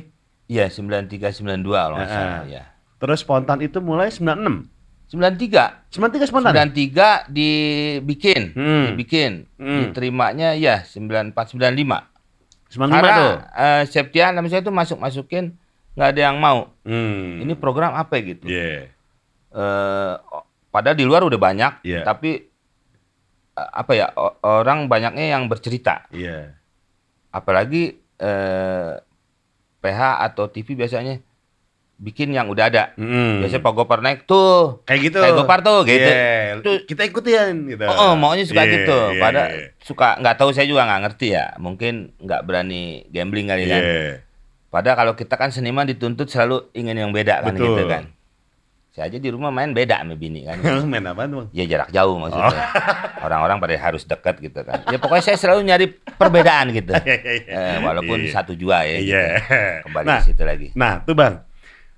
Iya, 93 92 kalau nggak Ah, salah ah. ya. Terus spontan itu mulai 96. 93. 93 spontan. 93 dibikin, Hmm. dibikin. Hmm. Diterimanya ya 94 95. 95 Karena tuh. eh, Septian nama saya itu masuk-masukin nggak ada yang mau. Hmm. Ini program apa gitu? Iya. Eh, o- padahal di luar udah banyak, Iya. tapi eh, apa ya orang banyaknya yang bercerita. Iya. Apalagi eh, PH atau TV biasanya bikin yang udah ada. Mm. Biasanya Pak Gopar naik tuh, kayak gitu. kayak Gopar tuh gitu. Iya. Tuh. Kita ikutin gitu. Oh, oh, maunya suka Iya, gitu. iya, Pada iya. suka nggak tahu saya juga nggak ngerti ya. Mungkin nggak berani gambling kali kan. Iya. Padahal kalau kita kan seniman dituntut selalu ingin yang beda kan Betul. gitu kan. Saya aja di rumah main beda sama bini kan. [LAUGHS] Main apa tuh? Ya jarak jauh maksudnya. Oh. [LAUGHS] Orang-orang pada harus dekat gitu kan. Ya pokoknya saya selalu nyari perbedaan gitu. [LAUGHS] Iya, iya, iya. Eh, walaupun Iya. satu jua ya. gitu. Iya. Kembali Nah, ke situ lagi. Nah, tuh Bang.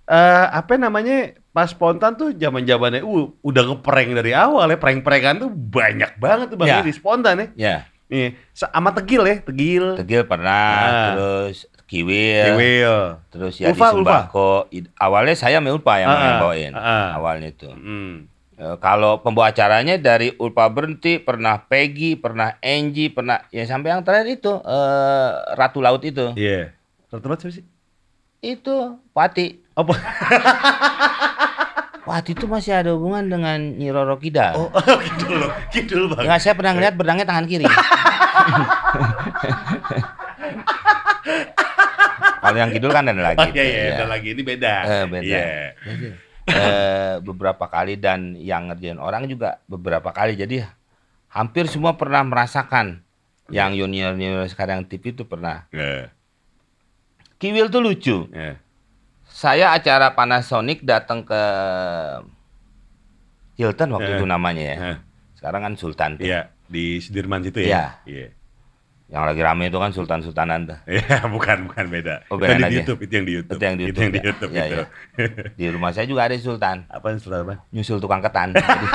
Eh apa namanya? Pas spontan tuh zaman-zamannya uh, udah ngeprank dari awal ya. Prank-prankan tuh banyak banget tuh Bang Ya. ya. di spontan ya. Ya, Nih, sama Tegil ya, Tegil. tegil pernah, Ah. terus kiwil, Kiwil. terus ya Ulfa, di Sembako. I- Awalnya saya Ulpa yang ah, bawain. ah. Awalnya itu. Hmm. Eh, kalau pembawa acaranya dari Ulpa berhenti, pernah Peggy, pernah Angie, pernah ya sampai yang terakhir itu eh, Ratu Laut itu. Iya. Ratu siapa sih? Itu Pati. Apa? [LAUGHS] Pati itu masih ada hubungan dengan Nyi Roro Kidal. Oh, [LAUGHS] kidul. Kidul Bang. Enggak, saya pernah ngeliat benangnya tangan kiri. [LAUGHS] Kalau yang kidul kan ada lagi. Oh iya iya, ya. ada lagi ini beda. Eh, beda. Iya. Jadi, eh, beberapa kali dan yang ngerjain orang juga beberapa kali. Jadi hampir semua pernah merasakan yang junior junior sekarang TV itu pernah. Iya. Kiwil tuh lucu. Ya. Saya acara Panasonic datang ke Hilton waktu Eh. itu namanya ya. Eh, Sekarang kan Sultan tuh. Iya, di Sudirman situ ya. Iya. Yang lagi rame itu kan Sultan Sultanan tuh. [LAUGHS] Iya, bukan bukan beda. Oh, itu beda yang di lagi. YouTube, itu yang di YouTube. Itu yang di Itu YouTube, yang di ya. YouTube Iya, itu. iya. Di rumah saya juga ada Sultan. Apa yang setelah apa? Nyusul tukang ketan. [LAUGHS] Jadi,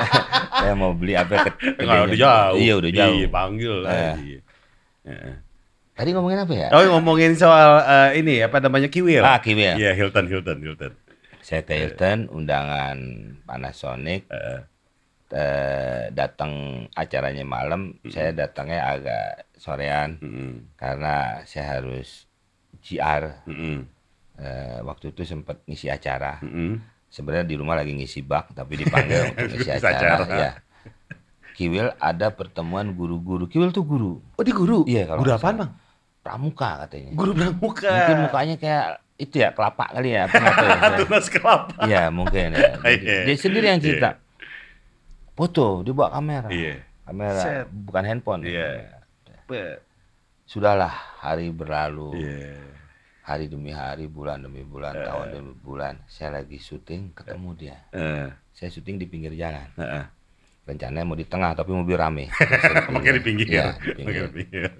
[LAUGHS] saya mau beli apa ke Enggak udah jauh. Iya, udah jauh. Iya, panggil lah. Eh. Iya. Heeh. Tadi ngomongin apa ya? Oh, ngomongin soal eh, ini apa namanya Kiwil. Ah, Kiwil. Iya, Hilton, Hilton, Hilton. Saya ke Hilton, undangan Panasonic, Eh, eh, datang acaranya malam, saya datangnya agak sorean mm, karena saya harus GR. mm, Eh, waktu itu sempat ngisi acara. mm. Sebenarnya di rumah lagi ngisi bak, tapi dipanggil [LAUGHS] untuk ngisi acara. acara. Ya. Kiwil ada pertemuan guru-guru. Kiwil tuh guru, Oh, di guru. Iya, kalau Guru apaan, salah. Bang? pramuka katanya. Guru pramuka. Mungkin mukanya kayak itu ya kelapa kali ya. Apa ya. [LAUGHS] Tunas kelapa. Iya mungkin ya. Jadi, [LAUGHS] Iya. Dia sendiri yang cerita. Foto, dia bawa kamera. Iya. Kamera, Set. bukan handphone. Iya. Be- Sudahlah, hari berlalu. Iya. Hari demi hari, bulan demi bulan, tahun demi bulan. Saya lagi syuting, ketemu dia. Eh, Saya syuting di pinggir jalan. heeh. Rencananya mau di tengah, tapi mobil rame. [LAUGHS] Makanya di pinggir. Iya, di pinggir. di pinggir.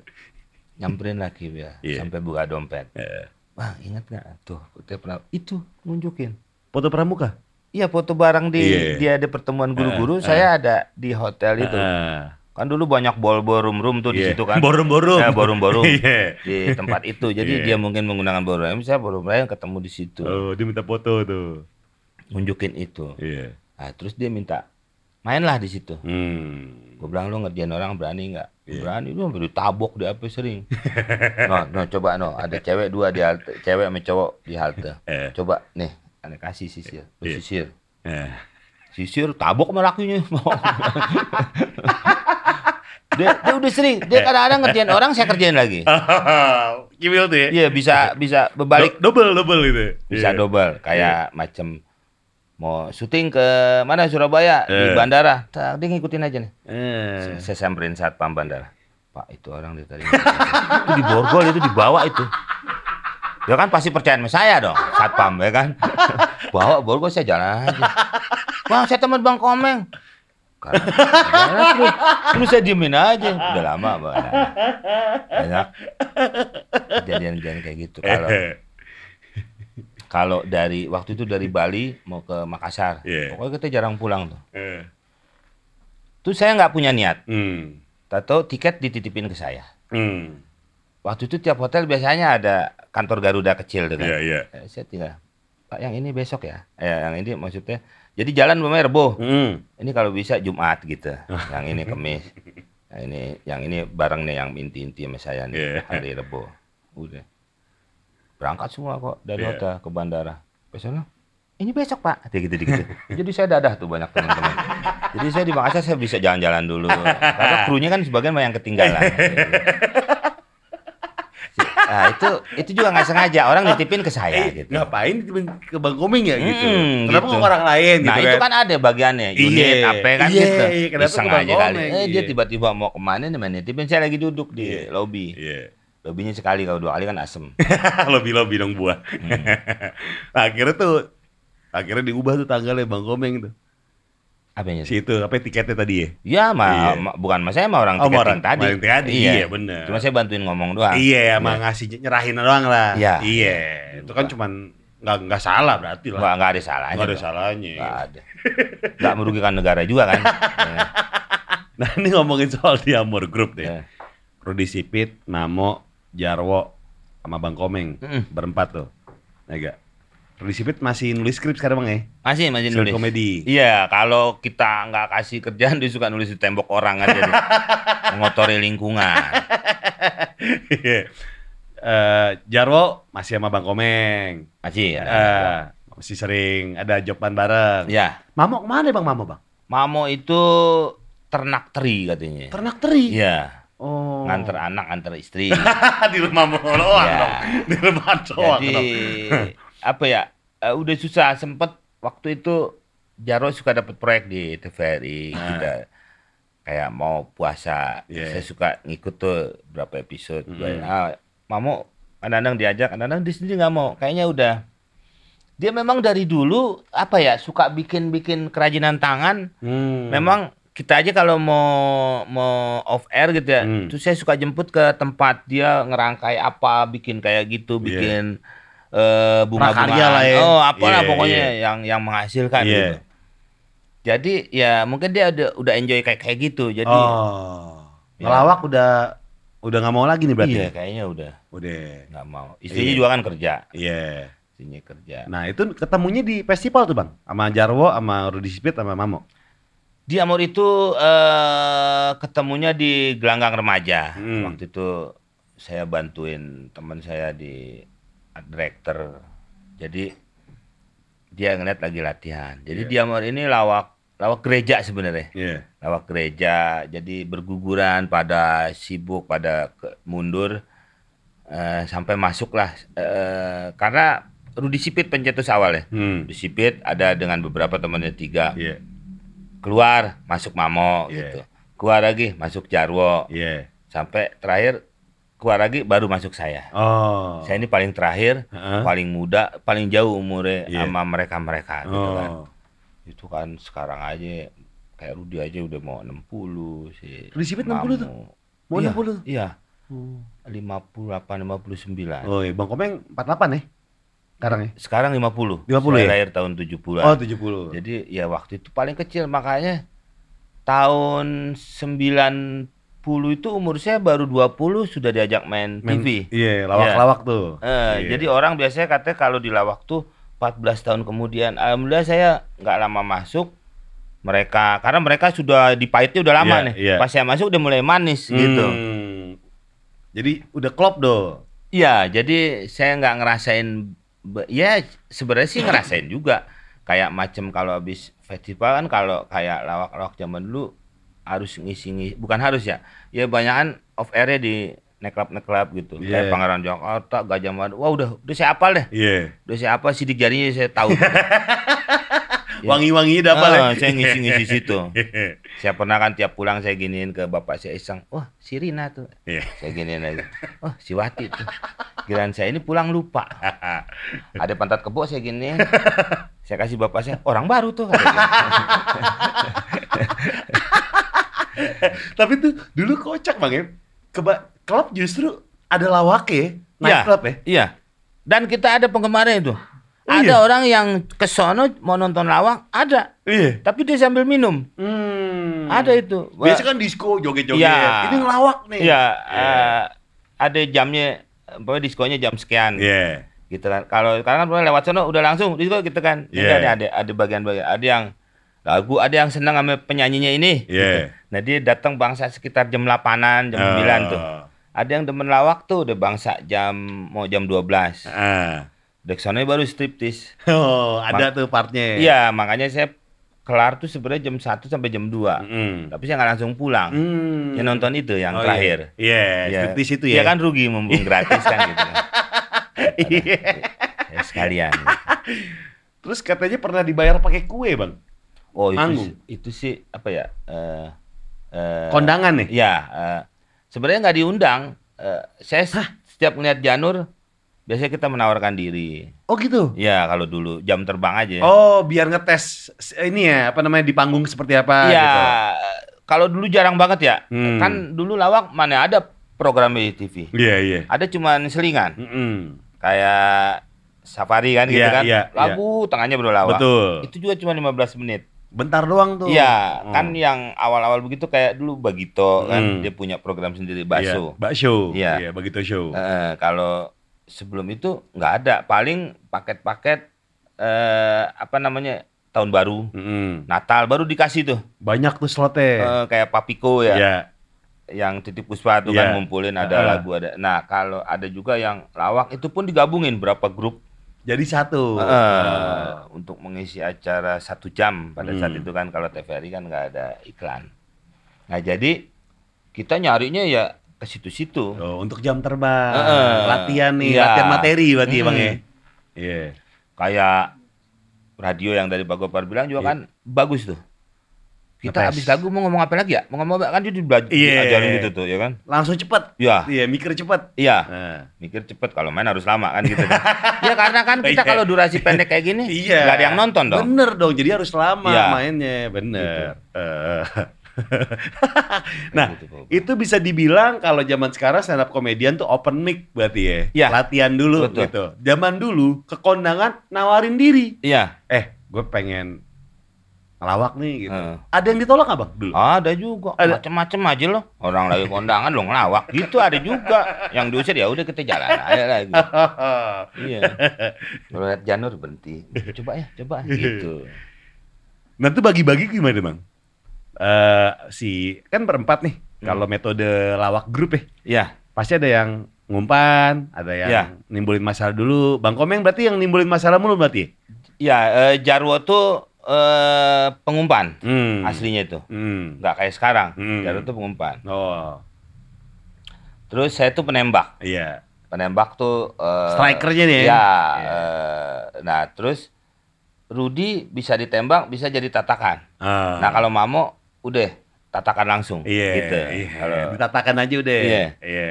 Nyamperin lagi ya, Iya. sampai buka dompet. Eh. Bang, ingat nggak? Tuh, pernah itu nunjukin. Foto pramuka? Iya, foto bareng di Iya. dia ada pertemuan guru-guru. saya ada di hotel itu. Heeh. Kan dulu banyak bol-bol room-room tuh di Iya. situ kan. Borum-borum. Ya, borum-borum. Iya. di tempat itu. Jadi Iya. dia mungkin menggunakan borum. Saya borum lain ketemu di situ. Oh, dia minta foto tuh. Nunjukin itu. Iya. Nah, terus dia minta mainlah di situ. Hmm. Gue bilang lu ngerjain orang berani nggak? Iya. Berani lu sampai ditabok di apa sering. [LAUGHS] no, no coba no, ada cewek dua di halte, cewek sama cowok di halte. Eh. Coba nih, anda kasih sisir, Iya. sisir. Eh. Sisir tabok sama lakinya. [LAUGHS] dia, dia udah sering, dia kadang-kadang ngerjain orang saya kerjain lagi. [LAUGHS] Kiwil tuh ya? Iya bisa bisa berbalik Do- double double gitu. bisa Iya. double kayak macam mau syuting ke mana Surabaya di Eh. bandara tak dia ngikutin aja nih Eh. saya samperin saat pam bandara pak itu orang dari tadi itu di borgol itu dibawa itu ya kan pasti percaya sama saya dong saat pam ya kan bawa borgol saya jalan aja bang saya teman bang komeng Karena, jalan terus, terus saya diemin aja udah lama bang banyak kejadian-kejadian kayak gitu kalau [LAUGHS] kalau dari waktu itu dari Bali mau ke Makassar, Iya. pokoknya kita jarang pulang tuh. Eh. Tuh saya nggak punya niat. Hmm. Tato tiket dititipin ke saya. Hmm. Waktu itu tiap hotel biasanya ada kantor Garuda kecil kan. Iya, iya. Eh, saya tinggal, Pak yang ini besok ya. Eh, yang ini maksudnya. Jadi jalan memang Rebo. Hmm. Ini kalau bisa Jumat gitu. [LAUGHS] yang ini Kamis. Yang ini yang ini bareng nih yang inti-inti sama saya nih Iya. hari Rebo. Udah. Berangkat semua kok dari Iya. hotel ke bandara. Besoknya ini besok pak, kayak gitu gitu. Jadi saya dadah tuh banyak teman-teman. Jadi saya di Makassar saya bisa jalan-jalan dulu. Karena krunya kan sebagian banyak yang ketinggalan. [LAUGHS] Nah itu itu juga nggak sengaja orang nitipin ke saya Eh, gitu. ngapain ditipin ke Bang Komeng ya gitu? Hmm, Kenapa gitu. ke orang lain Nah gitu itu kan ada bagiannya unit Iya, apa kan iya, gitu. iya, kenapa Iseng ke Bang aja kali. Eh dia iya. tiba-tiba mau ke mana nih nitipin saya lagi duduk di Iya. lobby. Iya. Lobbynya sekali kalau dua kali kan asem. [LAUGHS] Lobby-lobby dong buah. Hmm. nah, [LAUGHS] akhirnya tuh akhirnya diubah tuh tanggalnya Bang Komeng tuh. Apanya Si itu apa tiketnya tadi ya? Ya, ma, Iya. ma- bukan mas saya sama orang Oh, orang- tadi. yang tadi, iya, bener. Cuma saya bantuin ngomong doang. Iya, emang ngasih nyerahin doang lah. Iya. Iya. Itu kan cuman nggak nggak salah berarti lah. Nggak, nggak ada salahnya. Nggak ada dong. salahnya. Nggak ada. Nggak merugikan negara juga kan. [LAUGHS] Ya. Nah, ini ngomongin soal Diamor Group deh. Ya. Rudi Sipit, Namo, Jarwo, sama Bang Komeng. Mm-mm. Berempat tuh. Nah, enggak. Sipit masih nulis skrip sekarang Bang ya? Masih, masih nulis. komedi. Iya, kalau kita nggak kasih kerjaan dia suka nulis di tembok orang aja deh. [LAUGHS] Mengotori lingkungan. Eh, Jarwo masih sama Bang Komeng. Masih ya. Eh, masih sering ada joban bareng. Ya, Mamo ke mana Bang Mamo Bang? Mamo itu ternak teri katanya. Ternak teri. Iya, Oh. nganter anak, antar istri. [LAUGHS] di rumah doang Iya. dong. Di rumah doang Jadi dong. Apa ya? eh, udah susah sempet waktu itu Jarwo suka dapat proyek di TVRI Nah. kita kayak mau puasa Iya. saya suka ngikut tuh berapa episode Mm. ah, Mamo kadang-kadang diajak, kadang-kadang dia sendiri nggak mau. Kayaknya udah dia memang dari dulu apa ya suka bikin-bikin kerajinan tangan. Hmm. Memang kita aja kalau mau mau off air gitu ya, Hmm. terus saya suka jemput ke tempat dia ngerangkai apa, bikin kayak gitu, Iya. bikin eh bunga-bunga. Lah ya. Oh, apalah Iya, pokoknya iya. yang yang menghasilkan Iya. gitu. Jadi ya mungkin dia udah udah enjoy kayak kayak gitu. Jadi Oh. Ya. Ngelawak udah udah nggak mau lagi nih berarti. iya kayaknya udah Udah. nggak mau. Istrinya Iya. juga kan kerja. Iya. Istrinya kerja. Nah, itu ketemunya di festival tuh, Bang. Sama Jarwo, sama Rudi Sipit, sama Mamo. Di Amor itu eh ketemunya di gelanggang remaja. Hmm. Waktu itu saya bantuin teman saya di director. Jadi dia ngeliat lagi latihan. Jadi Iya. di Amor ini lawak lawak gereja sebenarnya. Iya. Lawak gereja. Jadi berguguran pada sibuk pada ke- mundur eh, sampai masuklah eh, karena Rudi Sipit pencetus awal ya. Hmm. Rudi Sipit ada dengan beberapa temannya tiga Iya. keluar masuk Mamo Iya. gitu. Keluar lagi masuk Jarwo Iya. sampai terakhir keluar lagi baru masuk saya. Oh. Saya ini paling terakhir, Heeh. paling muda, paling jauh umurnya Iya. sama mereka-mereka gitu kan. Oh. Itu kan sekarang aja kayak Rudi aja udah mau 60 sih. Rudi Sipit 60 tuh? Mau iya, 60? Iya. 58 59. Oh, iya. Bang Komeng 48 ya? Sekarang ya? Sekarang 50. 50 Saya ya? lahir tahun 70-an. Oh, 70. Jadi ya waktu itu paling kecil makanya tahun 90 itu umur saya baru 20 sudah diajak main, Men- TV. Iya, lawak-lawak tuh. Eh, Iya. Jadi orang biasanya katanya kalau di lawak tuh 14 tahun kemudian. Alhamdulillah saya nggak lama masuk. Mereka karena mereka sudah dipahitnya udah lama Iya, nih. iya. Pas saya masuk udah mulai manis gitu. Hmm. Jadi udah klop do. Iya, jadi saya nggak ngerasain ya sebenarnya sih ngerasain juga. Kayak macem kalau habis festival kan kalau kayak lawak-lawak zaman dulu harus ngisi-ngisi bukan harus ya. Ya banyakan off air di neklab neklab gitu. Iya. Kayak Pangeran Jakarta, Gajah Mada. Wah, udah udah saya hafal deh. Iya. Udah saya apa sidik jarinya saya tahu. [LAUGHS] Ya. Wangi-wangi udah apa Ah, saya ngisi-ngisi [LAUGHS] situ. Saya pernah kan tiap pulang saya giniin ke bapak saya iseng, wah si Rina tuh. Iya. Saya giniin lagi, oh si Wati tuh. Kirain saya ini pulang lupa. [LAUGHS] Ada pantat kebo saya giniin. Saya kasih bapak saya, orang baru tuh. [LAUGHS] Tapi tuh dulu kocak Bang ya. Keba klub justru ada lawak ya. Night Iya, club ya. Iya. Dan kita ada penggemarnya itu. Oh, ada iya? orang yang ke sono mau nonton lawak, ada. Iya. Tapi dia sambil minum. Hmm. Ada itu. Biasa kan disco joget-joget. Iya. Ini ngelawak nih. Iya, eh, ada jamnya, pokoknya diskonya jam sekian. Iya. Gitu kan. Kalau sekarang kan lewat sono udah langsung disko gitu kan. Iya. ada ada ada bagian-bagian, ada yang lagu, ada yang senang sama penyanyinya ini. Iya. gitu. Nah, dia datang bangsa sekitar jam 8-an, jam 9 tuh. Ada yang demen lawak tuh udah bangsa jam mau jam 12. Ah. Dek sono baru striptis. Oh, ada tuh partnya. Iya, makanya saya kelar tuh sebenarnya jam 1 sampai jam 2. Mm. Tapi saya nggak langsung pulang. Hmm. Ya nonton itu yang Oh, terakhir. Iya, Iya, Iya. striptease itu ya. Iya kan rugi mumpung gratis kan gitu. kan. [LAUGHS] Iya. Ya, sekalian. Terus katanya pernah dibayar pakai kue, Bang. Oh itu Manggung. sih- itu sih apa ya? Eh eh, Kondangan nih. Ya, eh, sebenarnya nggak diundang. Eh, saya s- setiap melihat Janur, biasanya kita menawarkan diri. Oh gitu. Ya kalau dulu jam terbang aja. Oh, biar ngetes ini ya, apa namanya di panggung seperti apa Iya, gitu. kalau dulu jarang banget ya. Hmm. Kan dulu lawak mana ada program di TV. Iya, iya. Ada cuman selingan. Mm-mm. Kayak safari kan gitu Iya, kan. iya, Lagu tengahnya berlawak. Betul. Itu juga cuma 15 menit. Bentar doang tuh. Iya, Oh. kan yang awal-awal begitu kayak dulu Bagito kan Hmm. dia punya program sendiri Iya, bakso. bakso. Iya. Iya, begitu show. Eh, kalau sebelum itu nggak ada, paling paket-paket eh apa namanya tahun baru, Mm-mm. Natal baru dikasih tuh Banyak tuh slotnya. Eh, kayak Papiko ya, Iya. yang titip puspa tuh kan Iya. ngumpulin ada Heeh. lagu ada. Nah kalau ada juga yang lawak itu pun digabungin berapa grup Jadi satu. eh, Oh. untuk mengisi acara satu jam pada saat Hmm. itu kan kalau TVRI kan nggak ada iklan. Nah jadi kita nyarinya ya ke situ-situ. Oh, untuk jam terbang, Heeh. latihan nih, Iya. latihan materi berarti Mm-mm. Bang ya. Iya. Kayak radio yang dari Pak Gopar bilang juga Iya. kan bagus tuh. Kita habis lagu mau ngomong apa lagi ya? Mau ngomong apa? Kan dia dibela- Iya. diajarin gitu tuh, ya kan? Langsung cepet. Iya. Iya, mikir cepet. Iya. Nah. Mikir cepet kalau main harus lama kan gitu kan. [LAUGHS] ya karena kan kita Iya. kalau durasi pendek kayak gini Iya. nggak ada yang nonton dong. Bener dong, jadi harus lama Iya. mainnya, bener. Eh. [LAUGHS] nah, Gitu, itu bisa dibilang kalau zaman sekarang stand up komedian tuh open mic berarti ya. Iya. Latihan dulu Betul. gitu. Zaman dulu ke kondangan nawarin diri. Iya. Eh, gue pengen ngelawak nih gitu. Heeh. Ada yang ditolak nggak bang dulu? Ada juga, macem-macem aja loh. Orang lagi kondangan lo ngelawak, gitu ada juga. Yang diusir ya udah kita jalan aja lagi. [LAUGHS] iya. Kalau lihat Janur berhenti, coba ya, coba [LAUGHS] gitu. Nah itu bagi-bagi gimana bang? Eh si kan berempat nih. Hmm. Kalau metode lawak grup ya, Iya, pasti ada yang ngumpan, ada yang Iya. nimbulin masalah dulu. Bang Komeng berarti yang nimbulin masalah mulu berarti? ya? Iya, eh, Jarwo tuh eh, pengumpan Hmm. aslinya itu, Hmm. nggak kayak sekarang. Hmm. Jarwo tuh pengumpan. Oh, Terus saya tuh penembak. iya. Penembak tuh eh, Strikernya nih ya? Iya. Iya. eh, nah terus Rudi bisa ditembak, bisa jadi tatakan. Ah. Nah kalau Mamo udah tatakan langsung. iya, Gitu. iya. Kalau Ditatakan aja udah. Iya. Iya.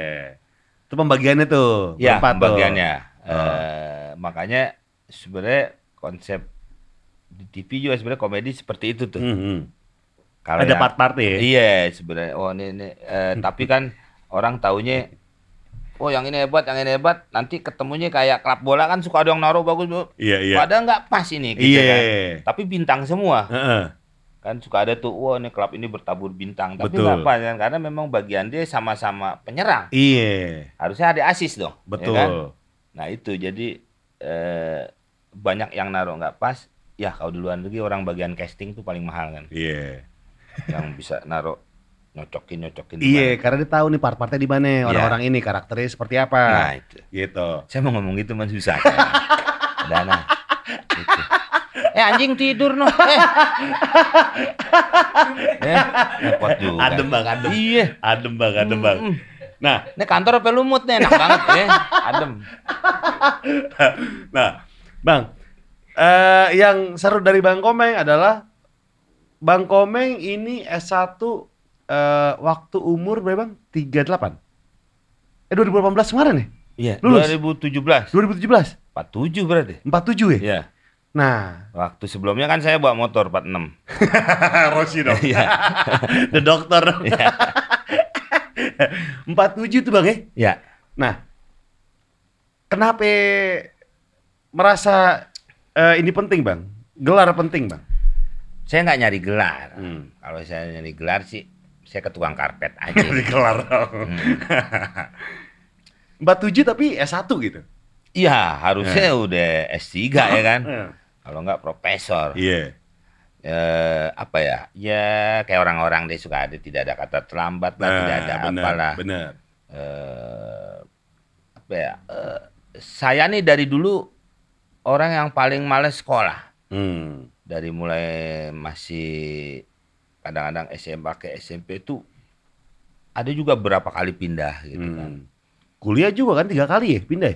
Itu pembagiannya tuh. ya berempat tuh. bagiannya. Oh. makanya sebenarnya konsep di TV juga sebenarnya komedi seperti itu tuh. Hmm, hmm. Kalau Ada part-part ya? Iya sebenarnya. Oh ini, ini. Eh, [LAUGHS] tapi kan orang taunya Oh yang ini hebat, yang ini hebat. Nanti ketemunya kayak klub bola kan suka ada yang naruh bagus, Bu. Iya, iya. Padahal nggak pas ini, gitu Iya. kan. Tapi bintang semua. Heeh. kan suka ada tuh wah ini klub ini bertabur bintang tapi Betul. nggak apa kan karena memang bagian dia sama-sama penyerang Iya. harusnya ada asis dong ya Betul. kan? nah itu jadi eh, banyak yang naruh nggak pas ya kalau di luar negeri orang bagian casting tuh paling mahal kan Iya. yang bisa naruh nyocokin nyocokin Iya, karena dia tahu nih part-partnya di mana, orang-orang ini karakternya seperti apa. nah itu Gitu. saya mau ngomong gitu mas susah dana Gitu. eh anjing tidur noh eh eh repot juga Adem bang, adem. iya Adem bang, adem bang. Mm-mm. Nah, Ini kantor apa lumut nih enak banget ya. [LAUGHS] Adem. nah, bang, eh yang seru dari Bang Komeng adalah Bang Komeng ini S1 eh, waktu umur berapa bang? 38? Eh 2018 kemarin nih? Iya, Lulus. 2017. 2017? 47 berarti. 47 ya? Iya. Nah, Waktu sebelumnya kan saya bawa motor 46. [LAUGHS] Rosi dong. Iya. [LAUGHS] The Doctor. [LAUGHS] 47 tuh bang ya? Iya. Nah, kenapa merasa eh, ini penting bang? Gelar penting bang? Saya nggak nyari gelar. Hmm. Kalau saya nyari gelar sih saya ke tukang karpet [LAUGHS] aja. gelar Hmm. [LAUGHS] 47 tapi S1 gitu? Iya, harusnya udah S3 [LAUGHS] ya kan. Iya. Kalau nggak profesor. Iya. Eh, apa ya? Ya kayak orang-orang deh suka ada tidak ada kata terlambat lah, tidak ada Nah, benar, apalah. benar. eh apa ya? eh, saya nih dari dulu orang yang paling males sekolah. Hmm. Dari mulai masih kadang-kadang SMA ke SMP tuh ada juga berapa kali pindah gitu kan. Hmm. Kuliah juga kan tiga kali ya pindah?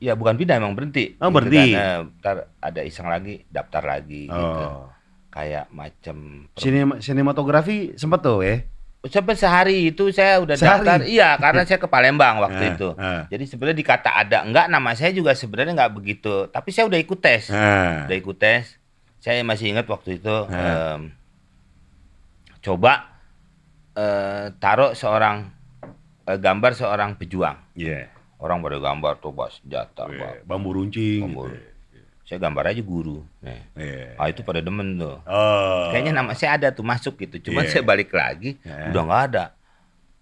ya? Bukan pindah emang berhenti. Oh, Gitu berhenti. kan. Eh, ntar ada iseng lagi daftar lagi gitu. Oh. Kayak macam Sinema, sinematografi sempet tuh ya? Sampai sehari itu saya udah Sehari? daftar. Iya, karena saya ke Palembang waktu Ah, itu. ah. Jadi sebenarnya dikata ada enggak nama saya juga sebenarnya enggak begitu. Tapi saya udah ikut tes. Nah. Udah ikut tes. Saya masih ingat waktu itu em, coba eh, taruh seorang eh, gambar seorang pejuang. Iya. Orang pada gambar tuh bawa senjata, bawa Bambu runcing. Bambu. gitu. Saya gambar aja guru. Nah, Iya. ah itu pada demen tuh. Oh. Kayaknya nama saya ada tuh masuk gitu. Cuman Iya. saya balik lagi, Iya. udah nggak ada.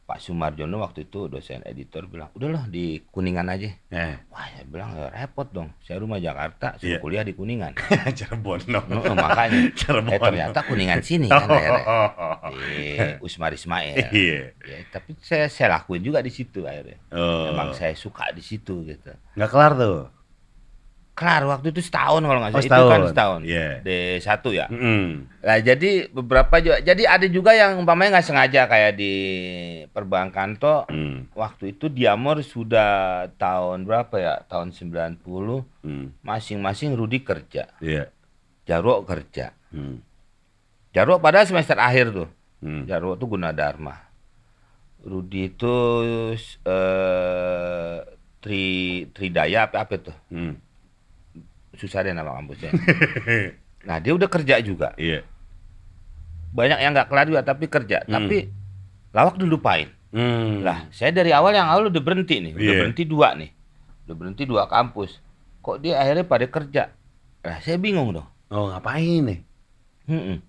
Pak Sumarjono waktu itu dosen editor bilang, udahlah di Kuningan aja. Eh. Wah, saya bilang ya repot dong. Saya rumah Jakarta, suruh Iya. kuliah di Kuningan. [LAUGHS] Cirebon dong. Heeh, makanya. [LAUGHS] Cirebon. Eh ternyata Kuningan sini kan akhirnya. Oh. [LAUGHS] Di Usmar Ismail. Iya. Ya, tapi saya saya lakuin juga di situ akhirnya. Oh. Memang saya suka di situ gitu. Nggak kelar tuh. Kelar waktu itu setahun kalau nggak Oh, salah. itu kan setahun. setahun. Iya. D1 ya. Mm-mm. Nah, jadi beberapa juga jadi ada juga yang umpamanya nggak sengaja kayak di perbankan toh Mm. waktu itu Diamor sudah tahun berapa ya? Tahun 90 Mm. masing-masing Rudi kerja, Iya. Jarwo kerja. Mm. Jarwo padahal semester akhir tuh. Hmm. Jarwo tuh Gunadarma. Rudi itu eh Tri Tridaya apa apa tuh? Hmm. Susah deh nama kampusnya. [LAUGHS] nah, dia udah kerja juga. Iya. Banyak yang nggak kelar juga tapi kerja. Hmm. Tapi lawak dilupain. Hmm. Lah, saya dari awal yang awal udah berhenti nih, udah Iya. berhenti dua nih. Udah berhenti dua kampus. Kok dia akhirnya pada kerja? Lah, saya bingung dong. Oh, ngapain nih? Mm-mm.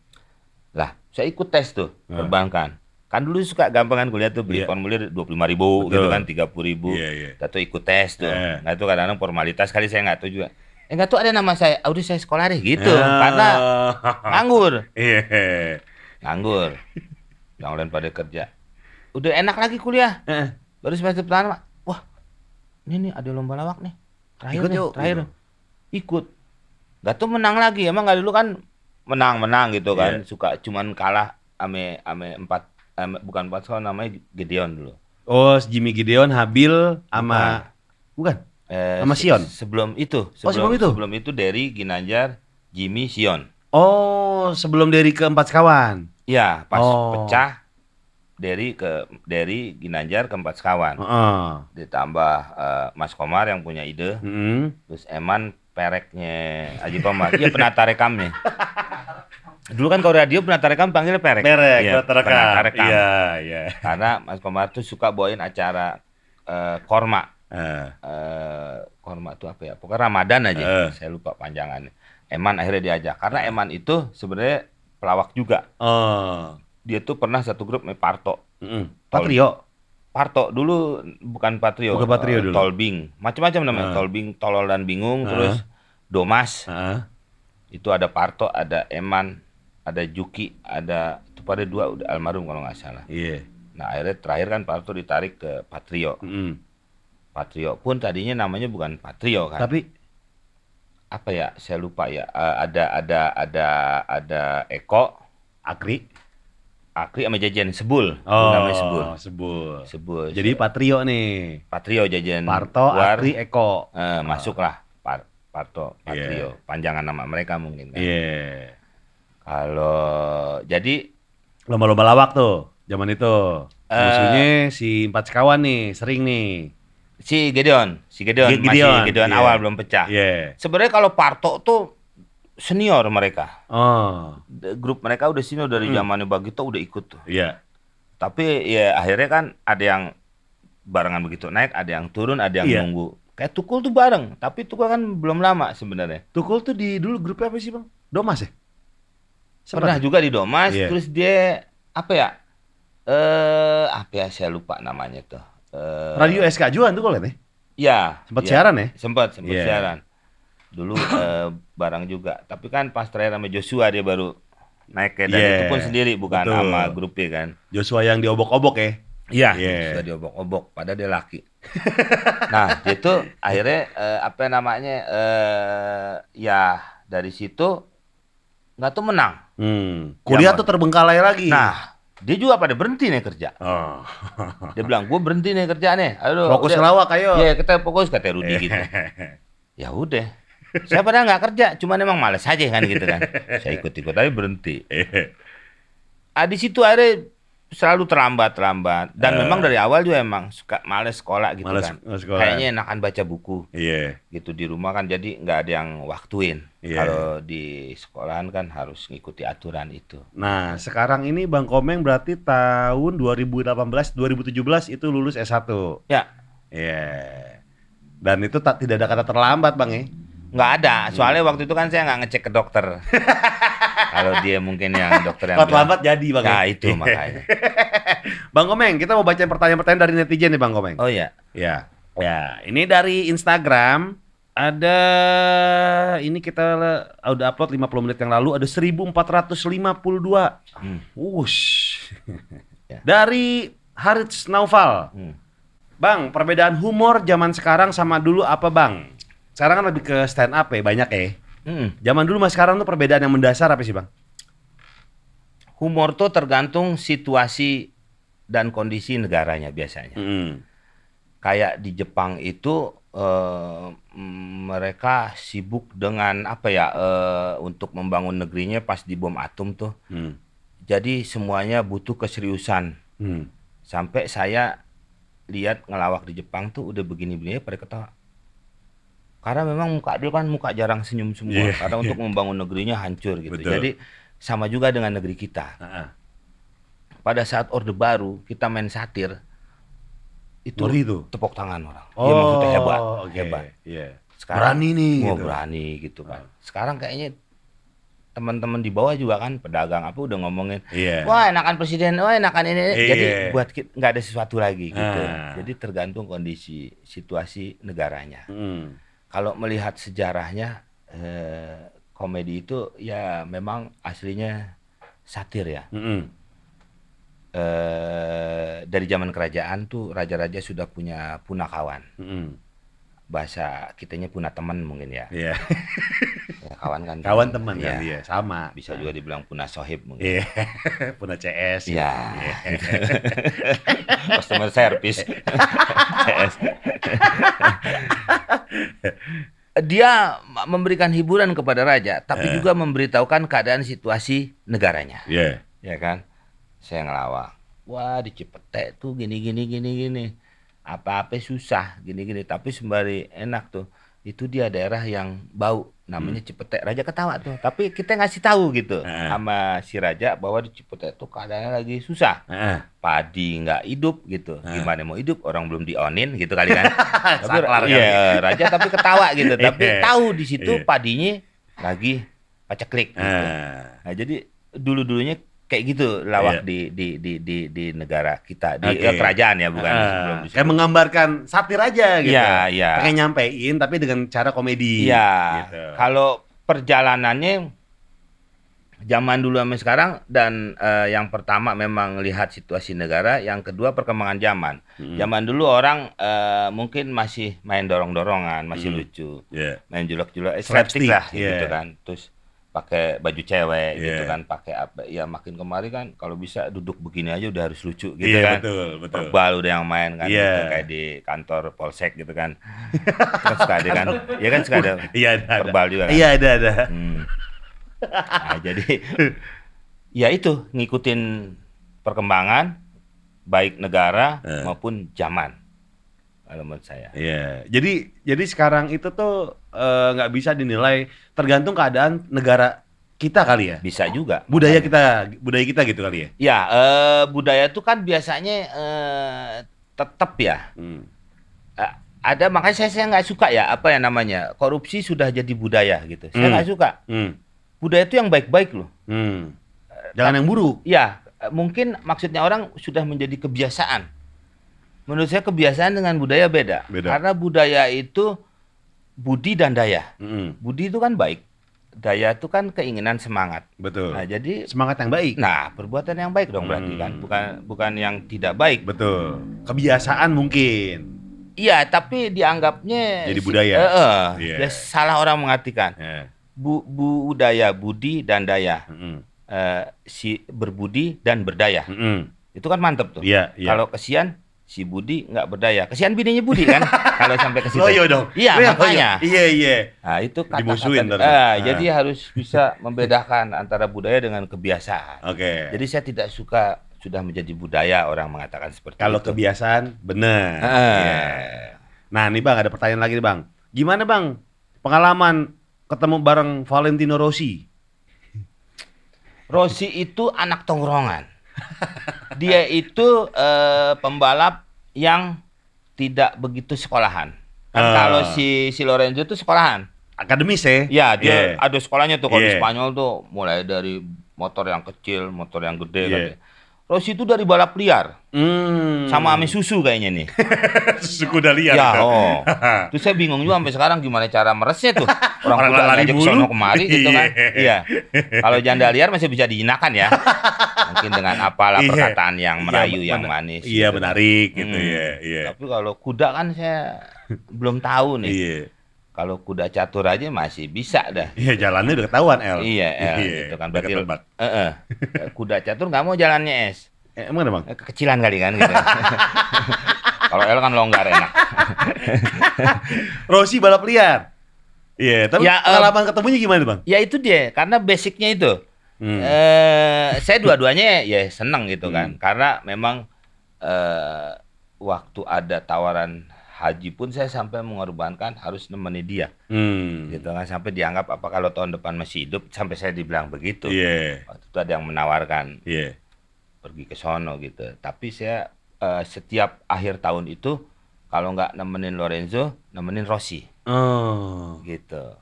Lah, saya ikut tes tuh Ah. perbankan. Kan dulu suka gampangan kuliah tuh beli Iya. formulir dua puluh lima ribu Betul. gitu kan, tiga puluh ribu. Iya, iya. Kita tuh ikut tes tuh. Eh. Nah itu kadang-kadang formalitas kali saya nggak tahu juga. Eh nggak tahu ada nama saya. Udah saya sekolah deh gitu. Ah. Karena nganggur, Iya. nganggur. Yang lain pada kerja. Udah enak lagi kuliah. Eh, Baru semester pertama, wah ini nih ada lomba lawak nih. Terakhir Ikut nih, yuk. terakhir. Ikut. Gak tuh menang lagi. Emang gak dulu kan menang-menang gitu kan. Iya. Suka cuman kalah ame ame empat ame- bukan empat sekolah namanya Gideon dulu. Oh, Jimmy Gideon, Habil, sama bukan? Eh, Sama se- Sion? Sebelum itu, Oh, sebelum itu? Sebelum itu Derry, Ginanjar, Jimmy, Sion. Oh, sebelum dari keempat sekawan. Iya, pas Oh. pecah Derry ke Derry, Ginanjar ke empat sekawan. Heeh. Ditambah eh, Mas Komar yang punya ide, Mm. terus Eman pereknya Aji Komar. Iya penata rekamnya. [LAUGHS] Dulu kan kalau radio penata rekam panggilnya perek. Perek, penata rekam. penata rekam. Iya, iya. Karena Mas Komar tuh suka bawain acara eh, korma. Eh, eh korma itu apa ya? Pokoknya Ramadan aja. Eh. Saya lupa panjangannya. Eman akhirnya diajak karena Eman itu sebenarnya pelawak juga. Oh. Dia tuh pernah satu grup sama Parto. Mm. Patrio. Parto dulu bukan Patrio. Bukan Patrio eh, dulu. Tolbing. Macam-macam namanya. Eh. Tolbing, Tolol dan Bingung, Eh. terus Domas. Heeh. Itu ada Parto, ada Eman, ada Juki, ada itu pada dua udah almarhum kalau nggak salah. Iya. Nah akhirnya terakhir kan Parto ditarik ke Patrio. Mm. Patrio pun tadinya namanya bukan Patrio kan. Tapi apa ya saya lupa ya Eh, ada ada ada ada Eko Akri. Akri sama Jajan Sebul Oh, namanya Sebul Sebul. Sebul Jadi Patrio nih. Patrio Jajan Parto, War, Akri, Eko. eh, masuklah Par, Parto Patrio Iya. panjangan nama mereka mungkin kan. Iya. kalau jadi Lomba-lomba lawak tuh zaman itu. Eh. Musuhnya si empat sekawan nih, sering nih. Si Gedeon si Gedeon, Ge- Gideon, masih Gedeon iya. awal belum pecah Iya. sebenarnya kalau Parto tuh senior mereka Oh, grup mereka udah senior dari Hmm. zamannya Bagito udah ikut tuh iya. Tapi ya akhirnya kan ada yang barengan begitu naik, ada yang turun, ada yang Iya. nunggu. Kayak Tukul tuh bareng, tapi Tukul kan belum lama sebenarnya. Tukul tuh di dulu grupnya apa sih, Bang? Domas ya? Pernah Sempat juga di Domas, Iya. terus dia apa ya? Eh apa ya saya lupa namanya tuh. Eh Radio SK Juan tuh kalau nih. Ya, Sempat ya. siaran ya? Sempat, sempat Iya. siaran. Dulu [COUGHS] eh, bareng juga, tapi kan pas terakhir sama Joshua dia baru naik ke dan Iya, itu pun sendiri bukan betul. sama grupnya kan. Joshua yang diobok-obok ya. Iya, Iya. sudah diobok-obok, padahal dia laki. [LAUGHS] nah, itu akhirnya eh, apa namanya eh ya dari situ nggak tuh menang. Hmm. Kuliah Iya, tuh terbengkalai lagi. Nah, dia juga pada berhenti nih kerja. Oh. Dia bilang, gue berhenti nih kerja nih. Aduh, Fokus udah. ngelawak ayo. Iya, kita fokus kata Rudi gitu. [LAUGHS] ya udah. Saya padahal nggak kerja, cuman emang males aja kan gitu kan. Saya ikut-ikut tapi berhenti. [LAUGHS] Ah, di situ akhirnya selalu terlambat terlambat dan Eh. memang dari awal juga emang suka males sekolah gitu Males kan. sekolah. Kayaknya enakan baca buku Iya. gitu di rumah kan jadi nggak ada yang waktuin. Iya. Kalau di sekolahan kan harus ngikuti aturan itu. Nah, sekarang ini Bang Komeng berarti tahun 2018 2017 itu lulus S1. Ya, Iya. Dan itu tak tidak ada kata terlambat, Bang ya. nggak ada. Soalnya waktu itu kan saya nggak ngecek ke dokter. [LAUGHS] Kalau dia mungkin yang dokter yang Kalau bilang, terlambat jadi, Bang. Nah, itu makanya. [LAUGHS] Bang Komeng, kita mau baca pertanyaan-pertanyaan dari netizen nih, Bang Komeng. Oh ya. Ya. Ya, ini dari Instagram ada ini kita le- udah upload 50 menit yang lalu ada 1452. Hmm. Wush. [LAUGHS] Ya. Dari Harits Naufal. Hmm. Bang, perbedaan humor zaman sekarang sama dulu apa, Bang? Sekarang kan lebih ke stand up ya, banyak ya. Hmm. Zaman dulu mas sekarang tuh perbedaan yang mendasar apa sih, Bang? Humor tuh tergantung situasi dan kondisi negaranya biasanya. Hmm. kayak di Jepang itu mm, mereka sibuk dengan apa ya eh, untuk membangun negerinya pas di bom atom tuh. Hmm. Jadi semuanya butuh keseriusan. Hmm. Sampai saya lihat ngelawak di Jepang tuh udah begini-begini pada ketawa. Karena memang muka dia kan muka jarang senyum semua. Iya, Karena untuk [LAUGHS] membangun negerinya hancur gitu. Betul. Jadi sama juga dengan negeri kita. Ah. Pada saat Orde Baru kita main satir itu Ngeri tuh. tepuk tangan orang. Iya maksudnya hebat, Oh, oke. hebat. Iya. Sekarang Berani nih, gitu. berani gitu kan. Sekarang kayaknya teman-teman di bawah juga kan pedagang apa udah ngomongin Iya. wah enakan presiden wah enakan ini Iya. jadi buat nggak ada sesuatu lagi gitu Ah. jadi tergantung kondisi situasi negaranya Hmm. Kalau melihat sejarahnya eh, komedi itu ya memang aslinya satir ya Mm-mm. eh, dari zaman kerajaan tuh raja-raja sudah punya punakawan Mm-mm. Bahasa kitanya punya teman mungkin ya, Iya. [LAUGHS] Ya, kawan kan Kawan teman Iya. kan dia, sama. bisa juga dibilang punya sohib mungkin Iya. [LAUGHS] Punya CS. Iya. Iya. [LAUGHS] customer service CS. dia memberikan hiburan kepada raja tapi Eh. juga memberitahukan keadaan situasi negaranya Iya. ya kan saya ngelawak wah di Cipete tuh gini gini gini gini apa-apa susah gini gini tapi sembari enak tuh itu dia daerah yang bau namanya Cipete raja ketawa tuh tapi kita ngasih tahu gitu Eh. sama si raja bahwa di Cipete tuh keadaannya lagi susah Heeh. padi nggak hidup gitu Eh. gimana mau hidup orang belum dionin gitu kali kan [LAUGHS] tapi iya raja tapi ketawa gitu [LAUGHS] tapi Iya. tahu di situ Iya. padinya lagi paceklik gitu. Ah. Nah, jadi dulu-dulunya kayak gitu Iya. lawak di, di di di di negara kita di Oke. eh, kerajaan ya bukan sebelum disebut. kayak menggambarkan satir aja gitu. Iya, iya. Pengen nyampein tapi dengan cara komedi. Iya. Gitu. Kalau perjalanannya zaman dulu sama sekarang dan eh, yang pertama memang lihat situasi negara, yang kedua perkembangan zaman. Mm. Zaman dulu orang eh, mungkin masih main dorong-dorongan, masih Mm. lucu. Iya. Main julek-julek, eh, Slapstick, lah iya. gitu kan. Terus pakai baju cewek gitu Iya. kan, pakai apa? Ya makin kemari kan kalau bisa duduk begini aja udah harus lucu gitu Iya, kan. betul, betul. Verbal udah yang main kan Iya. gitu, kayak di kantor polsek gitu kan. kan suka ada kan. [LAUGHS] Ya kan suka ada Iya, ada. verbal juga kan. Iya, ada ada. Hmm. Nah, jadi ya itu ngikutin perkembangan baik negara Eh. maupun zaman kalau menurut saya. Iya. Jadi jadi sekarang itu tuh eh, nggak bisa dinilai tergantung keadaan negara kita kali ya. Bisa juga. Budaya kita budaya kita gitu kali ya. Ya, eh, budaya itu kan biasanya eh, tetap ya. Hmm. Eh, ada makanya saya saya nggak suka ya apa ya namanya korupsi sudah jadi budaya gitu. Saya Hmm. nggak suka. Hmm. Budaya itu yang baik-baik loh. Hmm. Jangan yang buruk. Ya, mungkin maksudnya orang sudah menjadi kebiasaan. Menurut saya kebiasaan dengan budaya beda. Beda. Karena budaya itu budi dan daya. Hmm. Budi itu kan baik. Daya itu kan keinginan semangat. Betul. Nah, jadi Semangat yang baik. nah, perbuatan yang baik dong berarti kan, Hmm. bukan bukan yang tidak baik. Betul. Kebiasaan mungkin. Iya, tapi dianggapnya Jadi si- budaya. Eh, eh, Iya. dia salah orang mengartikan. Ya. Bu, budaya, budi dan daya. Mm-mm. Eh, si berbudi dan berdaya. Mm-mm. Itu kan mantep tuh. Iya, iya. Kalau kesian si Budi nggak berdaya. Kesian bininya Budi kan [LAUGHS] kalau sampai ke situ. Loyo dong. Iya, Loyo, makanya. Iya, iya. Nah, itu kata-kata. Dimusuhin ntar. Eh, Ah. Jadi harus bisa [LAUGHS] membedakan antara budaya dengan kebiasaan. Oke. Jadi saya tidak suka sudah menjadi budaya orang mengatakan seperti Kalau itu. kebiasaan bener. Ah. Iya. Nah, nih Bang ada pertanyaan lagi nih Bang. Gimana Bang pengalaman ketemu bareng Valentino Rossi? Rossi itu anak tongkrongan. [LAUGHS] Dia itu eh, pembalap yang tidak begitu sekolahan. Kan Ah. kalau si si Lorenzo itu sekolahan. Akademis ya? Ya, dia Iya. ada sekolahnya tuh kalau di Iya. Spanyol tuh mulai dari motor yang kecil, motor yang gede Iya. katanya. Rossi itu dari balap liar Hmm. sama ame susu kayaknya nih. [LAUGHS] suku kuda liar. ya, itu. oh. [LAUGHS] Terus saya bingung juga sampai sekarang gimana cara meresnya tuh. [LAUGHS] Orang, Orang udah lari sono kemari gitu kan. Iya. Iya. Kalau janda liar masih bisa dijinakan ya. Mungkin dengan apalah Iya. perkataan yang merayu, Iya, yang men- manis. Iya, gitu. menarik gitu Hmm. ya. Iya. Tapi kalau kuda kan saya belum tahu nih. Iya. Kalau kuda catur aja masih bisa dah. Iya, jalannya udah ketahuan, El. Iya, El, gitu kan. Berarti eh, eh. [LAUGHS] kuda catur nggak mau jalannya es. Eh, emang ada, Bang? Eh, Kekecilan kali kan gitu. [LAUGHS] Kalau L kan longgar enak. [LAUGHS] Rossi balap liar. Iya, tapi Ya, pengalaman ketemunya gimana, Bang? ya itu dia, karena basicnya itu. Hmm. Eh, saya dua-duanya ya seneng gitu kan, Hmm. karena memang eh, waktu ada tawaran haji pun saya sampai mengorbankan harus nemeni dia, Hmm. gitu kan, sampai dianggap apa kalau tahun depan masih hidup, sampai saya dibilang begitu. Iya. Waktu itu ada yang menawarkan Iya. pergi ke sono gitu, tapi saya eh, setiap akhir tahun itu kalau nggak nemenin Lorenzo, nemenin Rossi, Oh. gitu.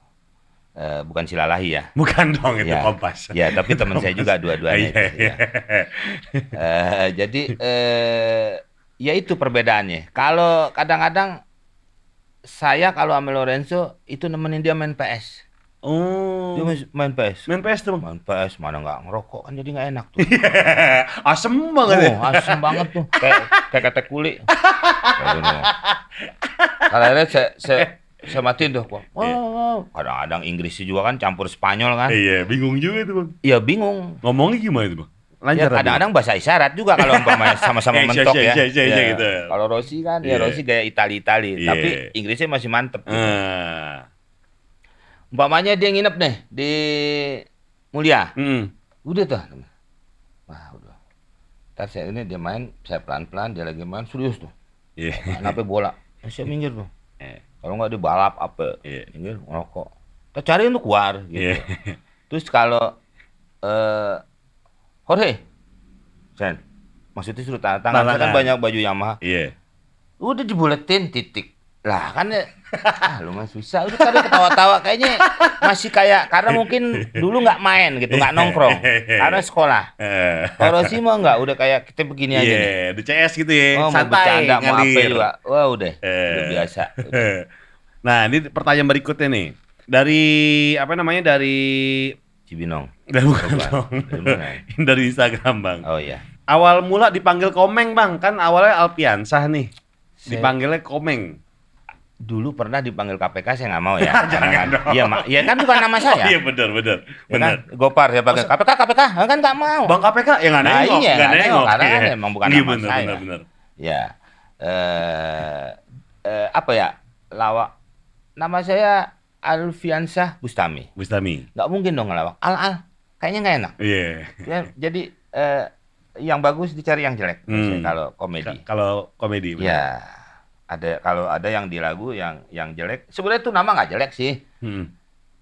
Eh, bukan silalahi ya. Bukan dong itu Ya. kompas. Ya, tapi teman saya juga dua-duanya. Iya, itu, iya. ya. Eh, jadi eh, ya itu perbedaannya. Kalau kadang-kadang saya kalau sama Lorenzo itu nemenin dia main PS. Oh. Dia main PS. Main PS tuh. Main PS mana nggak ngerokok kan jadi nggak enak tuh. [LAUGHS] Asem banget ya. Oh, asem banget tuh. [LAUGHS] Kayak kayak ketek kuli. Aduh. Kalau akhirnya saya, saya, saya matiin tuh. Wah, wow. Kadang-kadang Inggrisnya juga kan campur Spanyol kan. Iya, bingung juga itu, Bang. Iya bingung. Ngomongnya gimana itu, Bang? Ya, Lancar. tadi? kadang-kadang bahasa isyarat juga kalau umpamanya [LAUGHS] sama-sama mentok iya, ya. iya, iya, iya, Ya. gitu. Kalau Rossi kan ya Iya. Rossi gaya Itali-Itali, Iya. tapi Inggrisnya masih mantep. gitu. Ah. Umpamanya dia nginep nih di Mulia. Hmm. Udah tuh. Wah, udah. Ntar saya ini dia main, saya pelan-pelan, dia lagi main serius tuh. Iya. Kenapa bola? Ya, saya minggir tuh. Eh. Kalau nggak dia balap apa? Iya. Minggir ngerokok. Kita cari untuk keluar gitu. Iya. Terus kalau eh Jorge, Sen, maksudnya suruh tanda tangan, Tanda saya kan tangan. banyak baju Yamaha. Iya. Udah dibuletin titik. Lah kan ya, ah, lumayan susah. Udah tadi ketawa-tawa kayaknya masih kayak karena mungkin dulu nggak main gitu, nggak nongkrong. Karena sekolah. Eh. Kalau sih mah nggak, udah kayak kita begini aja nih. Iya, di CS gitu ya. Oh, mau Santai, bercanda, mau apa ngalir. juga. Wah udah, Eh. udah biasa. [LAUGHS] Nah, ini pertanyaan berikutnya nih. Dari apa namanya? Dari Cibinong. dari bukan dong. Dari mana? Ini dari Instagram, Bang. Oh iya. Awal mula dipanggil Komeng, Bang. Kan awalnya Alpiansah nih. Saya- Dipanggilnya Komeng. Dulu pernah dipanggil KPK saya nggak mau ya. [LAUGHS] Jangan dong. Iya, Mak. Iya kan bukan nama [LAUGHS] saya. Oh, iya benar, benar. Ya Benar. kan? Gopar saya panggil KPK, KPK, kan nggak mau. Bang KPK ya nggak Nah, nengok, iya, nggak nengok, karena kan Iya. emang bukan Iya, nama benar, saya. Benar, benar. Ya, eh, eh, apa ya? Lawak. Nama saya Alfiansah Bustami. Bustami. Nggak mungkin dong ngelawak. Al Al, kayaknya nggak enak. Iya. Ya, jadi eh, yang bagus dicari yang jelek. Hmm. Kalau komedi. Ka- Kalau komedi. benar. Ya, ada kalau ada yang di lagu yang yang jelek. Sebenarnya itu nama nggak jelek sih. Hmm.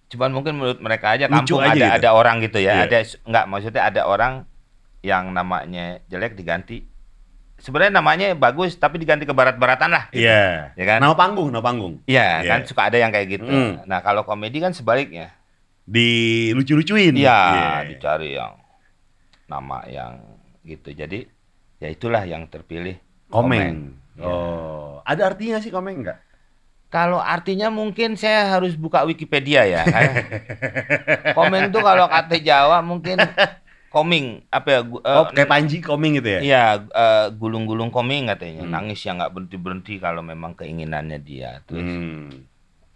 Cuman mungkin menurut mereka aja Lucu kampung aja ada gitu. ada orang gitu ya. Iya. Ada nggak maksudnya ada orang yang namanya jelek diganti. Sebenarnya namanya bagus tapi diganti ke barat-baratan lah. gitu. Iya. Ya kan? Nama panggung, nama panggung. Iya, Iya. kan suka ada yang kayak gitu. Hmm. Nah, kalau komedi kan sebaliknya. Di lucu-lucuin. Iya, Iya. dicari yang nama yang gitu. Jadi ya itulah yang terpilih. Komeng. Iya. Oh, ada artinya sih komeng enggak? Kalau artinya mungkin saya harus buka Wikipedia ya. Karena [LAUGHS] komeng tuh kalau kata Jawa mungkin koming apa ya? gu- eh, Oh, kayak Panji komeng gitu ya? Iya, eh, gulung-gulung koming katanya. Hmm. Nangis yang nggak berhenti-berhenti kalau memang keinginannya dia. Terus Hmm.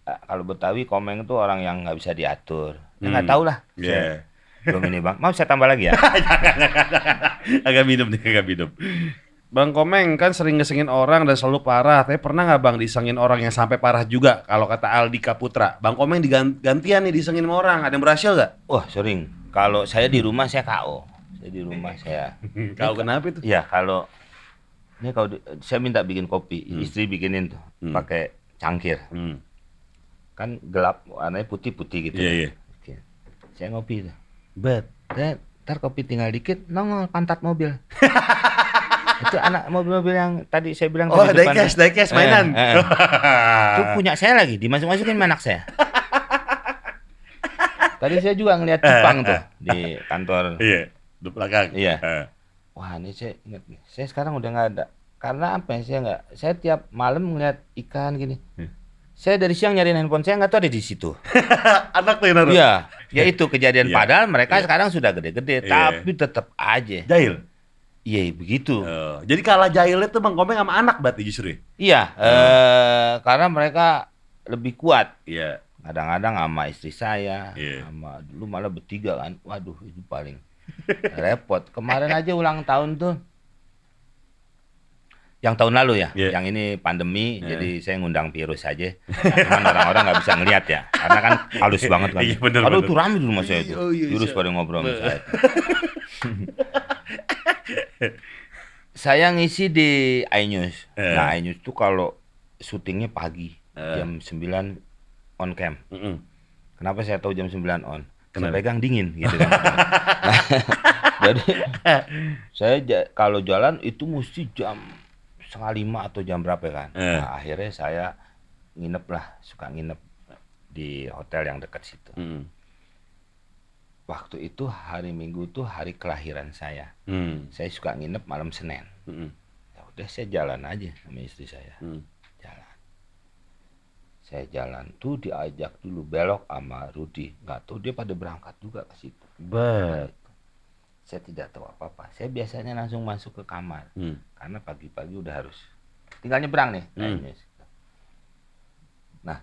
eh, kalau Betawi komeng itu orang yang nggak bisa diatur. Ya nggak Hmm. tahu lah. Iya. Saya Belum ini bang. Mau saya tambah lagi ya? [LAUGHS] agak minum nih, agak minum. Bang Komeng kan sering ngesengin orang dan selalu parah. Tapi pernah nggak Bang disengin orang yang sampai parah juga? Kalau kata Aldika Putra, Bang Komeng digantian nih disengin sama orang. Ada yang berhasil nggak? Wah sering. Kalau saya di rumah saya KO. Saya di rumah saya. [LAUGHS] Kau kenapa itu? Iya kalau ini kalau di- saya minta bikin kopi, Hmm. istri bikinin tuh Hmm. pakai cangkir. Hmm. Kan gelap, warnanya putih-putih gitu. Iya, iya. Oke. Saya ngopi tuh. Bet. Dan ntar kopi tinggal dikit, nongol pantat mobil. [LAUGHS] itu anak mobil-mobil yang tadi saya bilang Oh, tadi diecast, diecast mainan. Eh, eh. Itu punya saya lagi, dimasuk-masukin anak saya. tadi saya juga ngeliat Jepang tuh di kantor. Iya, di belakang. Iya. Eh. Wah, ini saya ingat nih. Saya sekarang udah nggak ada. Karena apa ya? Saya nggak. Saya tiap malam ngeliat ikan gini. Hmm. Saya dari siang nyariin handphone saya nggak tahu ada di situ. [LAUGHS] Anak tuh yang naruh. Iya, ya itu kejadian. Iya. Padahal mereka Iya. sekarang sudah gede-gede, Iya. tapi tetap aja. Jahil. Iya, begitu. Oh, jadi kalah jahilnya tuh Bang Komeng sama anak berarti justru. ya? Iya, eh, karena mereka lebih kuat. Iya. Kadang-kadang sama istri saya, Iya. sama dulu malah bertiga kan. Waduh, itu paling repot. Kemarin aja ulang tahun tuh. Yang tahun lalu ya, Iya. yang ini pandemi, Iya. jadi saya ngundang virus aja. Nah, cuman orang-orang nggak bisa ngelihat ya, karena kan halus banget kan. Iya, bener, Aduh, bener. tuh rame di rumah saya itu. Oh, iya, virus iya. pada ngobrol sama saya. [LAUGHS] [LAUGHS] saya ngisi di iNews. Eh. Nah, iNews tuh kalau syutingnya pagi, Eh. jam 9 on cam. Mm-mm. Kenapa saya tahu jam 9 on? Kenapa? Saya pegang dingin gitu kan. Nah, [LAUGHS] jadi saya kalau jalan itu mesti jam setengah lima atau jam berapa kan. Eh. Nah, akhirnya saya nginep lah, suka nginep di hotel yang dekat situ. Mm. Waktu itu hari Minggu tuh hari kelahiran saya. Mm. Saya suka nginep malam Senin. Mm. Ya udah saya jalan aja sama istri saya. Mm. Jalan. Saya jalan tuh diajak dulu belok sama Rudi. Nggak tahu dia pada berangkat juga ke situ. Bet. Saya tidak tahu apa-apa. Saya biasanya langsung masuk ke kamar Mm. karena pagi-pagi udah harus tinggal nyebrang nih. Hmm. kayaknya. Nah,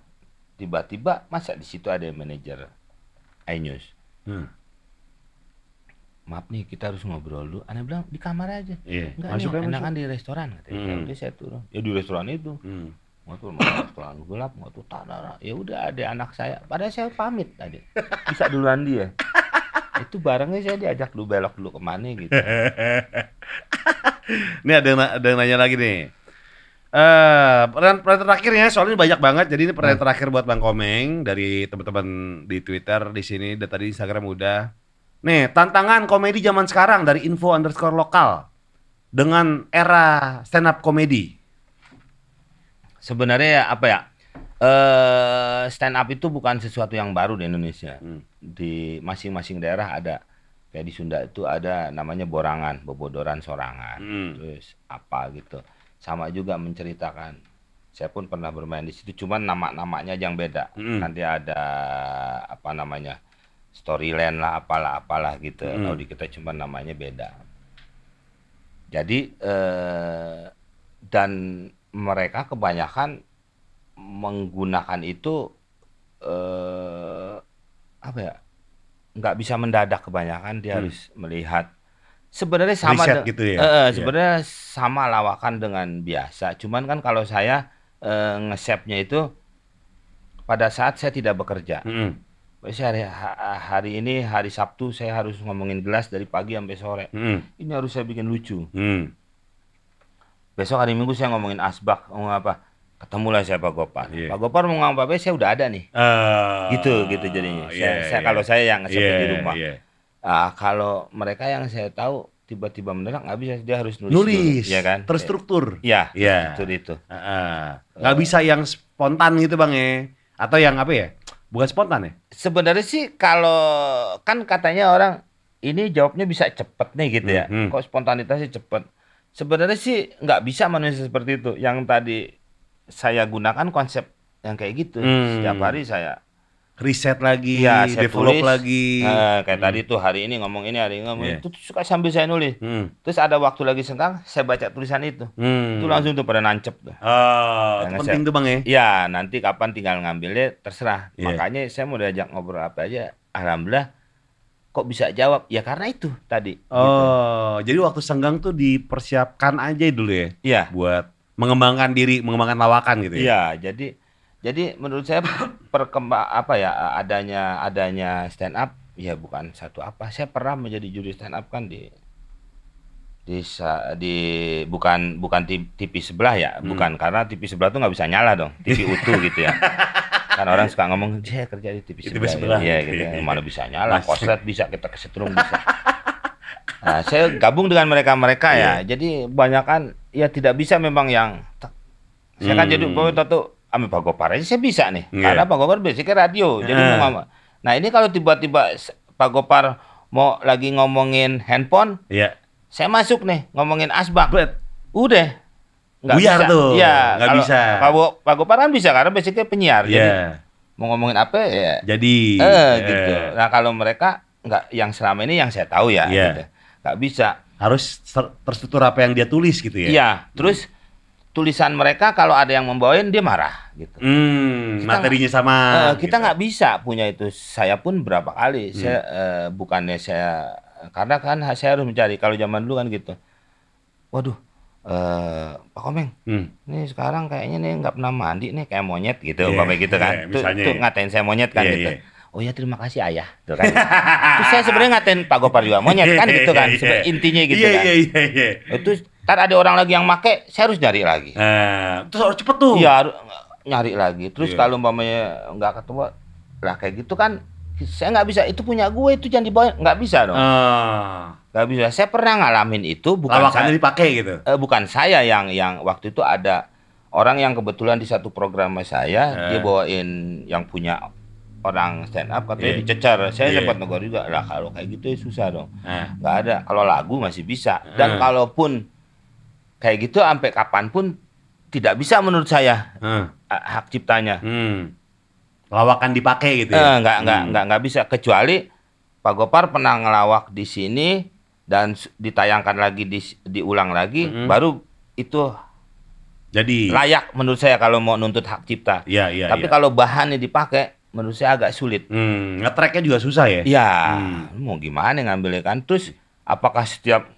tiba-tiba masa di situ ada manajer iNews. Mm. Maaf nih kita harus ngobrol dulu. Anda bilang di kamar aja. Iya. Enggak Masuk nih, aja, enakan di restoran katanya. Ya Hmm. udah saya turun. Ya di restoran itu. Mm. Mau tuh mau restoran gelap, tuh tanah. Ya udah ada anak saya. Padahal saya pamit tadi. Bisa duluan dia. [LAUGHS] itu barangnya saya diajak dulu belok dulu ke mana gitu. [LAUGHS] Ini ada yang, ada yang nanya lagi nih. Eh, pertanyaan, pertanyaan terakhir ya, soalnya banyak banget. Jadi ini pertanyaan terakhir buat Bang Komeng dari teman-teman di Twitter di sini dan tadi di Instagram udah. Nih, tantangan komedi zaman sekarang dari info underscore lokal dengan era stand up komedi. Sebenarnya ya, apa ya? Eh stand up itu bukan sesuatu yang baru di Indonesia. Hmm. Di masing-masing daerah ada. Kayak di Sunda itu ada namanya borangan, bobodoran sorangan. Hmm. Terus apa gitu. Sama juga menceritakan. Saya pun pernah bermain di situ, cuman nama-namanya yang beda. Hmm. Nanti ada apa namanya? Storyline lah, apalah apalah gitu. Hmm. Kalau di kita cuma namanya beda. Jadi eh dan mereka kebanyakan menggunakan itu eh apa ya? nggak bisa mendadak kebanyakan dia Hmm. harus melihat sebenarnya sama Riset gitu ya? Iya. sebenarnya sama lawakan dengan biasa cuman kan kalau saya eh, nge-shape-nya itu pada saat saya tidak bekerja Mm. Biasanya hari, ha- hari ini hari Sabtu saya harus ngomongin gelas dari pagi sampai sore Mm. ini harus saya bikin lucu Mm. besok hari Minggu saya ngomongin asbak ngomong apa ketemulah saya Pak Gopar Iya. Pak Gopar mau ngomong apa saya udah ada nih Eh, gitu gitu jadinya saya, iya, saya- iya. kalau saya yang nge Iya, di rumah iya. Ah, kalau mereka yang saya tahu tiba-tiba mendadak nggak bisa dia harus nulis Nulis, dulu, ya kan terstruktur. ya Iya. itu itu Heeh. Nggak bisa yang spontan gitu bang ya? Atau yang apa ya? Bukan spontan ya? sebenarnya sih kalau kan katanya orang ini jawabnya bisa cepet nih gitu ya Hmm, hmm. kok spontanitasnya cepet sebenarnya sih nggak bisa manusia seperti itu yang tadi saya gunakan konsep yang kayak gitu Hmm. setiap hari saya Riset lagi, Iya, saya develop tulis. lagi. eh, kayak tadi tuh hari ini ngomong ini hari ini ngomong Iya. itu tuh suka sambil saya nulis Hmm. terus ada waktu lagi senggang saya baca tulisan itu Hmm. itu langsung tuh pada nancep tuh Oh, itu penting tuh bang ya? Ya, nanti kapan tinggal ngambilnya terserah. Iya. Makanya saya mau diajak ngobrol apa aja. Alhamdulillah kok bisa jawab. Ya karena itu tadi. gitu. Oh, jadi waktu senggang tuh dipersiapkan aja dulu ya? Iya. Buat mengembangkan diri, mengembangkan lawakan gitu ya? Iya, jadi jadi menurut saya [COUGHS] perkembang apa ya adanya adanya stand up ya bukan satu apa. Saya pernah menjadi juri stand up kan di di di bukan bukan TV sebelah ya, Hmm. bukan karena TV sebelah tuh nggak bisa nyala dong, TV [LAUGHS] utuh gitu ya. Kan orang suka ngomong saya kerja di TV sebelah, sebelah. ya, gitu. ya. mana bisa nyala, koslet bisa kita kesetrum [LAUGHS] bisa. Nah, saya gabung dengan mereka-mereka ya. Iya. Jadi banyak kan ya tidak bisa memang yang saya kan Hmm. jadi pemimpin tuh ambil Pak Gopar aja saya bisa nih. Iya. Karena Pak Gopar basicnya radio. Jadi Eh. mau ngomong. Nah, ini kalau tiba-tiba Pak Gopar mau lagi ngomongin handphone, Iya. saya masuk nih ngomongin asbak. Bet. Udah. Nggak Buyar bisa. tuh, Iya, nggak bisa. Pak, Pak Gopar kan bisa karena basicnya penyiar. Jadi Iya. mau ngomongin apa ya Jadi. eh eh, gitu. Nah, kalau mereka nggak yang selama ini yang saya tahu ya Iya. gitu. Nggak bisa. Harus ter- terstruktur apa yang dia tulis gitu ya? Iya, terus tulisan mereka kalau ada yang membawain dia marah gitu. Hmm, Kita materinya sama. Eh, kita gitu. nggak bisa punya itu. Saya pun berapa kali Hmm. saya eh, bukannya saya karena kan saya harus mencari kalau zaman dulu kan gitu. Waduh, eh Pak Komeng, Hmm. nih sekarang kayaknya nih nggak pernah mandi nih kayak monyet gitu, Iya, umpamanya gitu kan. iya, Tuh, misalnya tuh ya. ngatain saya monyet kan Iya, gitu. iya. Oh ya terima kasih ayah, tuh kan. Terus saya sebenarnya ngatain Pak Gopar juga monyet [LAUGHS] kan gitu kan, Iya, iya. sebenarnya intinya gitu Iya, kan. iya, iya, iya. Itu ntar ada orang lagi yang make, saya harus nyari lagi. Nah, terus harus cepet tuh. Iya, harus nyari lagi. Terus Iya. kalau umpamanya nggak ketemu, lah kayak gitu kan saya nggak bisa. Itu punya gue itu jangan dibawa, nggak bisa dong. Ah, Nggak bisa. Saya pernah ngalamin itu bukan lawakannya saya, dipakai gitu. eh, bukan saya yang yang waktu itu ada orang yang kebetulan di satu program saya Eh. dia bawain yang punya orang stand up katanya Iya. dicecar. Saya Iya. sempat negor juga. Lah kalau kayak gitu ya susah dong. Nah, nggak ada. Kalau lagu masih bisa. Dan Eh. kalaupun kayak gitu sampai kapan pun tidak bisa menurut saya hmm. eh, hak ciptanya. Hmm. Lawakan dipakai gitu Eh, ya. nggak nggak Hmm. nggak nggak bisa kecuali Pak Gopar pernah ngelawak di sini dan ditayangkan lagi di, diulang lagi Mm-mm. baru itu Jadi layak menurut saya kalau mau nuntut hak cipta. Iya, iya, Tapi iya. kalau bahannya dipakai menurut saya agak sulit. Hmm, ngetracknya juga susah ya. Ya, Hmm. mau gimana ngambilnya kan? Terus apakah setiap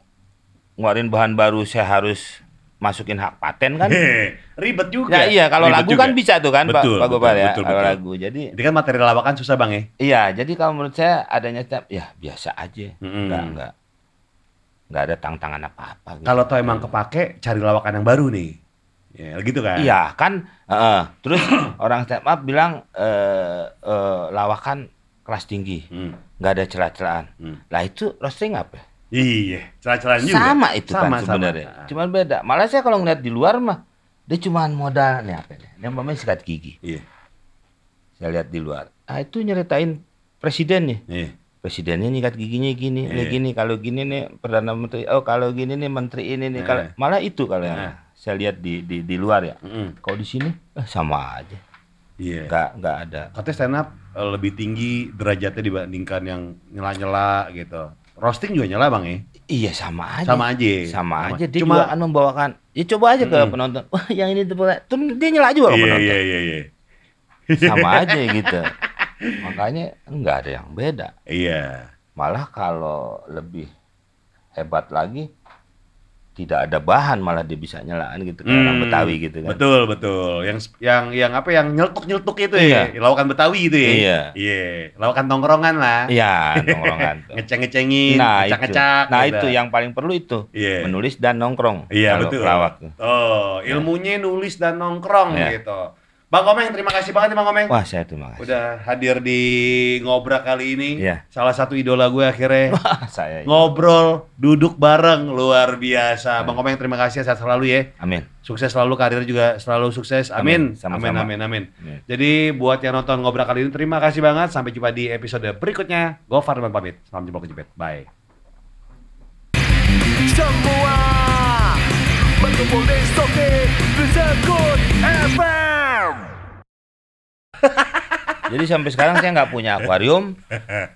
ngeluarin bahan baru saya harus masukin hak paten kan? Ribet juga. Ya iya, kalau Ribet lagu juga. kan bisa tuh kan Pak, Betul, Pak Gopar betul, ya. betul, kalau betul. lagu. Jadi Ini kan materi lawakan susah bang ya. Iya, jadi kalau menurut saya adanya setiap ya biasa aja. Mm-mm. Enggak enggak enggak ada tantangan apa-apa gitu. Kalau toh emang kepake, cari lawakan yang baru nih. Ya, gitu kan? Iya, kan heeh. Terus [CLEARS THROAT] orang stand up bilang eh, eh, lawakan kelas tinggi, Hmm. nggak ada celah-celahan. Hmm. Lah itu roasting apa? Iya, celah-celahan juga. Sama itu Sama, kan sama. sebenarnya. Cuman beda. Malah saya kalau ngeliat di luar mah dia cuman modal nih apa nih? Yang namanya sikat gigi. Iya, Saya lihat di luar. Ah itu nyeritain presiden nih. iya. presidennya nyikat giginya gini, Iya. gini kalau gini nih perdana menteri, oh kalau gini nih menteri ini nih, kalau Iya. malah itu kalau yang Iya. saya lihat di di di luar ya. Mm-mm. Kalau di sini eh, sama aja, Iya. nggak nggak ada. Katanya stand up eh, lebih tinggi derajatnya dibandingkan yang nyela-nyela gitu. Roasting juga nyela bang ya? Iya sama aja. Sama aja. Sama aja. Dia Cuma, juga kan membawakan. Ya coba aja ke Mm-mm. penonton. [LAUGHS] Wah yang ini tuh tuh dia nyela juga iya, penonton. iya, iya, iya. Sama [LAUGHS] aja gitu. Makanya nggak ada yang beda. Iya. Malah kalau lebih hebat lagi tidak ada bahan malah dia bisa nyelaan gitu kayak orang Hmm, Betawi gitu kan. Betul, betul. Yang yang yang apa yang nyeletuk-nyeletuk itu Iya. ya. Lawakan Betawi itu ya. Iya. Iya. Lawakan tongkrongan lah. Iya, nongkrongan [LAUGHS] tuh. Ngeceng-ngecengin, Nah, itu. ngecak-ngecak. Nah, gitu. itu yang paling perlu itu. Iya. Menulis dan nongkrong. Iya, betul. pelawak tuh. Oh, ilmunya nulis dan nongkrong Iya. gitu. Bang Komeng, terima kasih banget nih Bang Komeng. Wah, saya terima kasih. Udah hadir di ngobrak kali ini. Iya. Salah satu idola gue akhirnya. [LAUGHS] Wah, saya. Ngobrol, duduk bareng, luar biasa. Bang Komeng terima kasih sehat selalu ya. Amin. Sukses selalu, karir juga selalu sukses. Amin. Amin. Sama-sama. Amin, amin, amin. Amin. Jadi buat yang nonton ngobrak kali ini, terima kasih banget. Sampai jumpa di episode berikutnya. Gofar dan pamit. Salam jempol kejepit. Bye. Semua berkumpul di Soke Sekut FM. Jadi sampai sekarang saya nggak punya akuarium.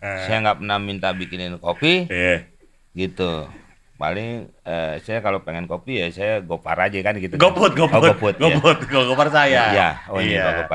saya nggak pernah minta bikinin kopi Iya. gitu. Paling eh, saya kalau pengen kopi ya saya gopar aja kan gitu. Goput, Oh, goput, goput. ya. goput, goput, gopar saya. Iya, oh ini Iya. Pak Gopar.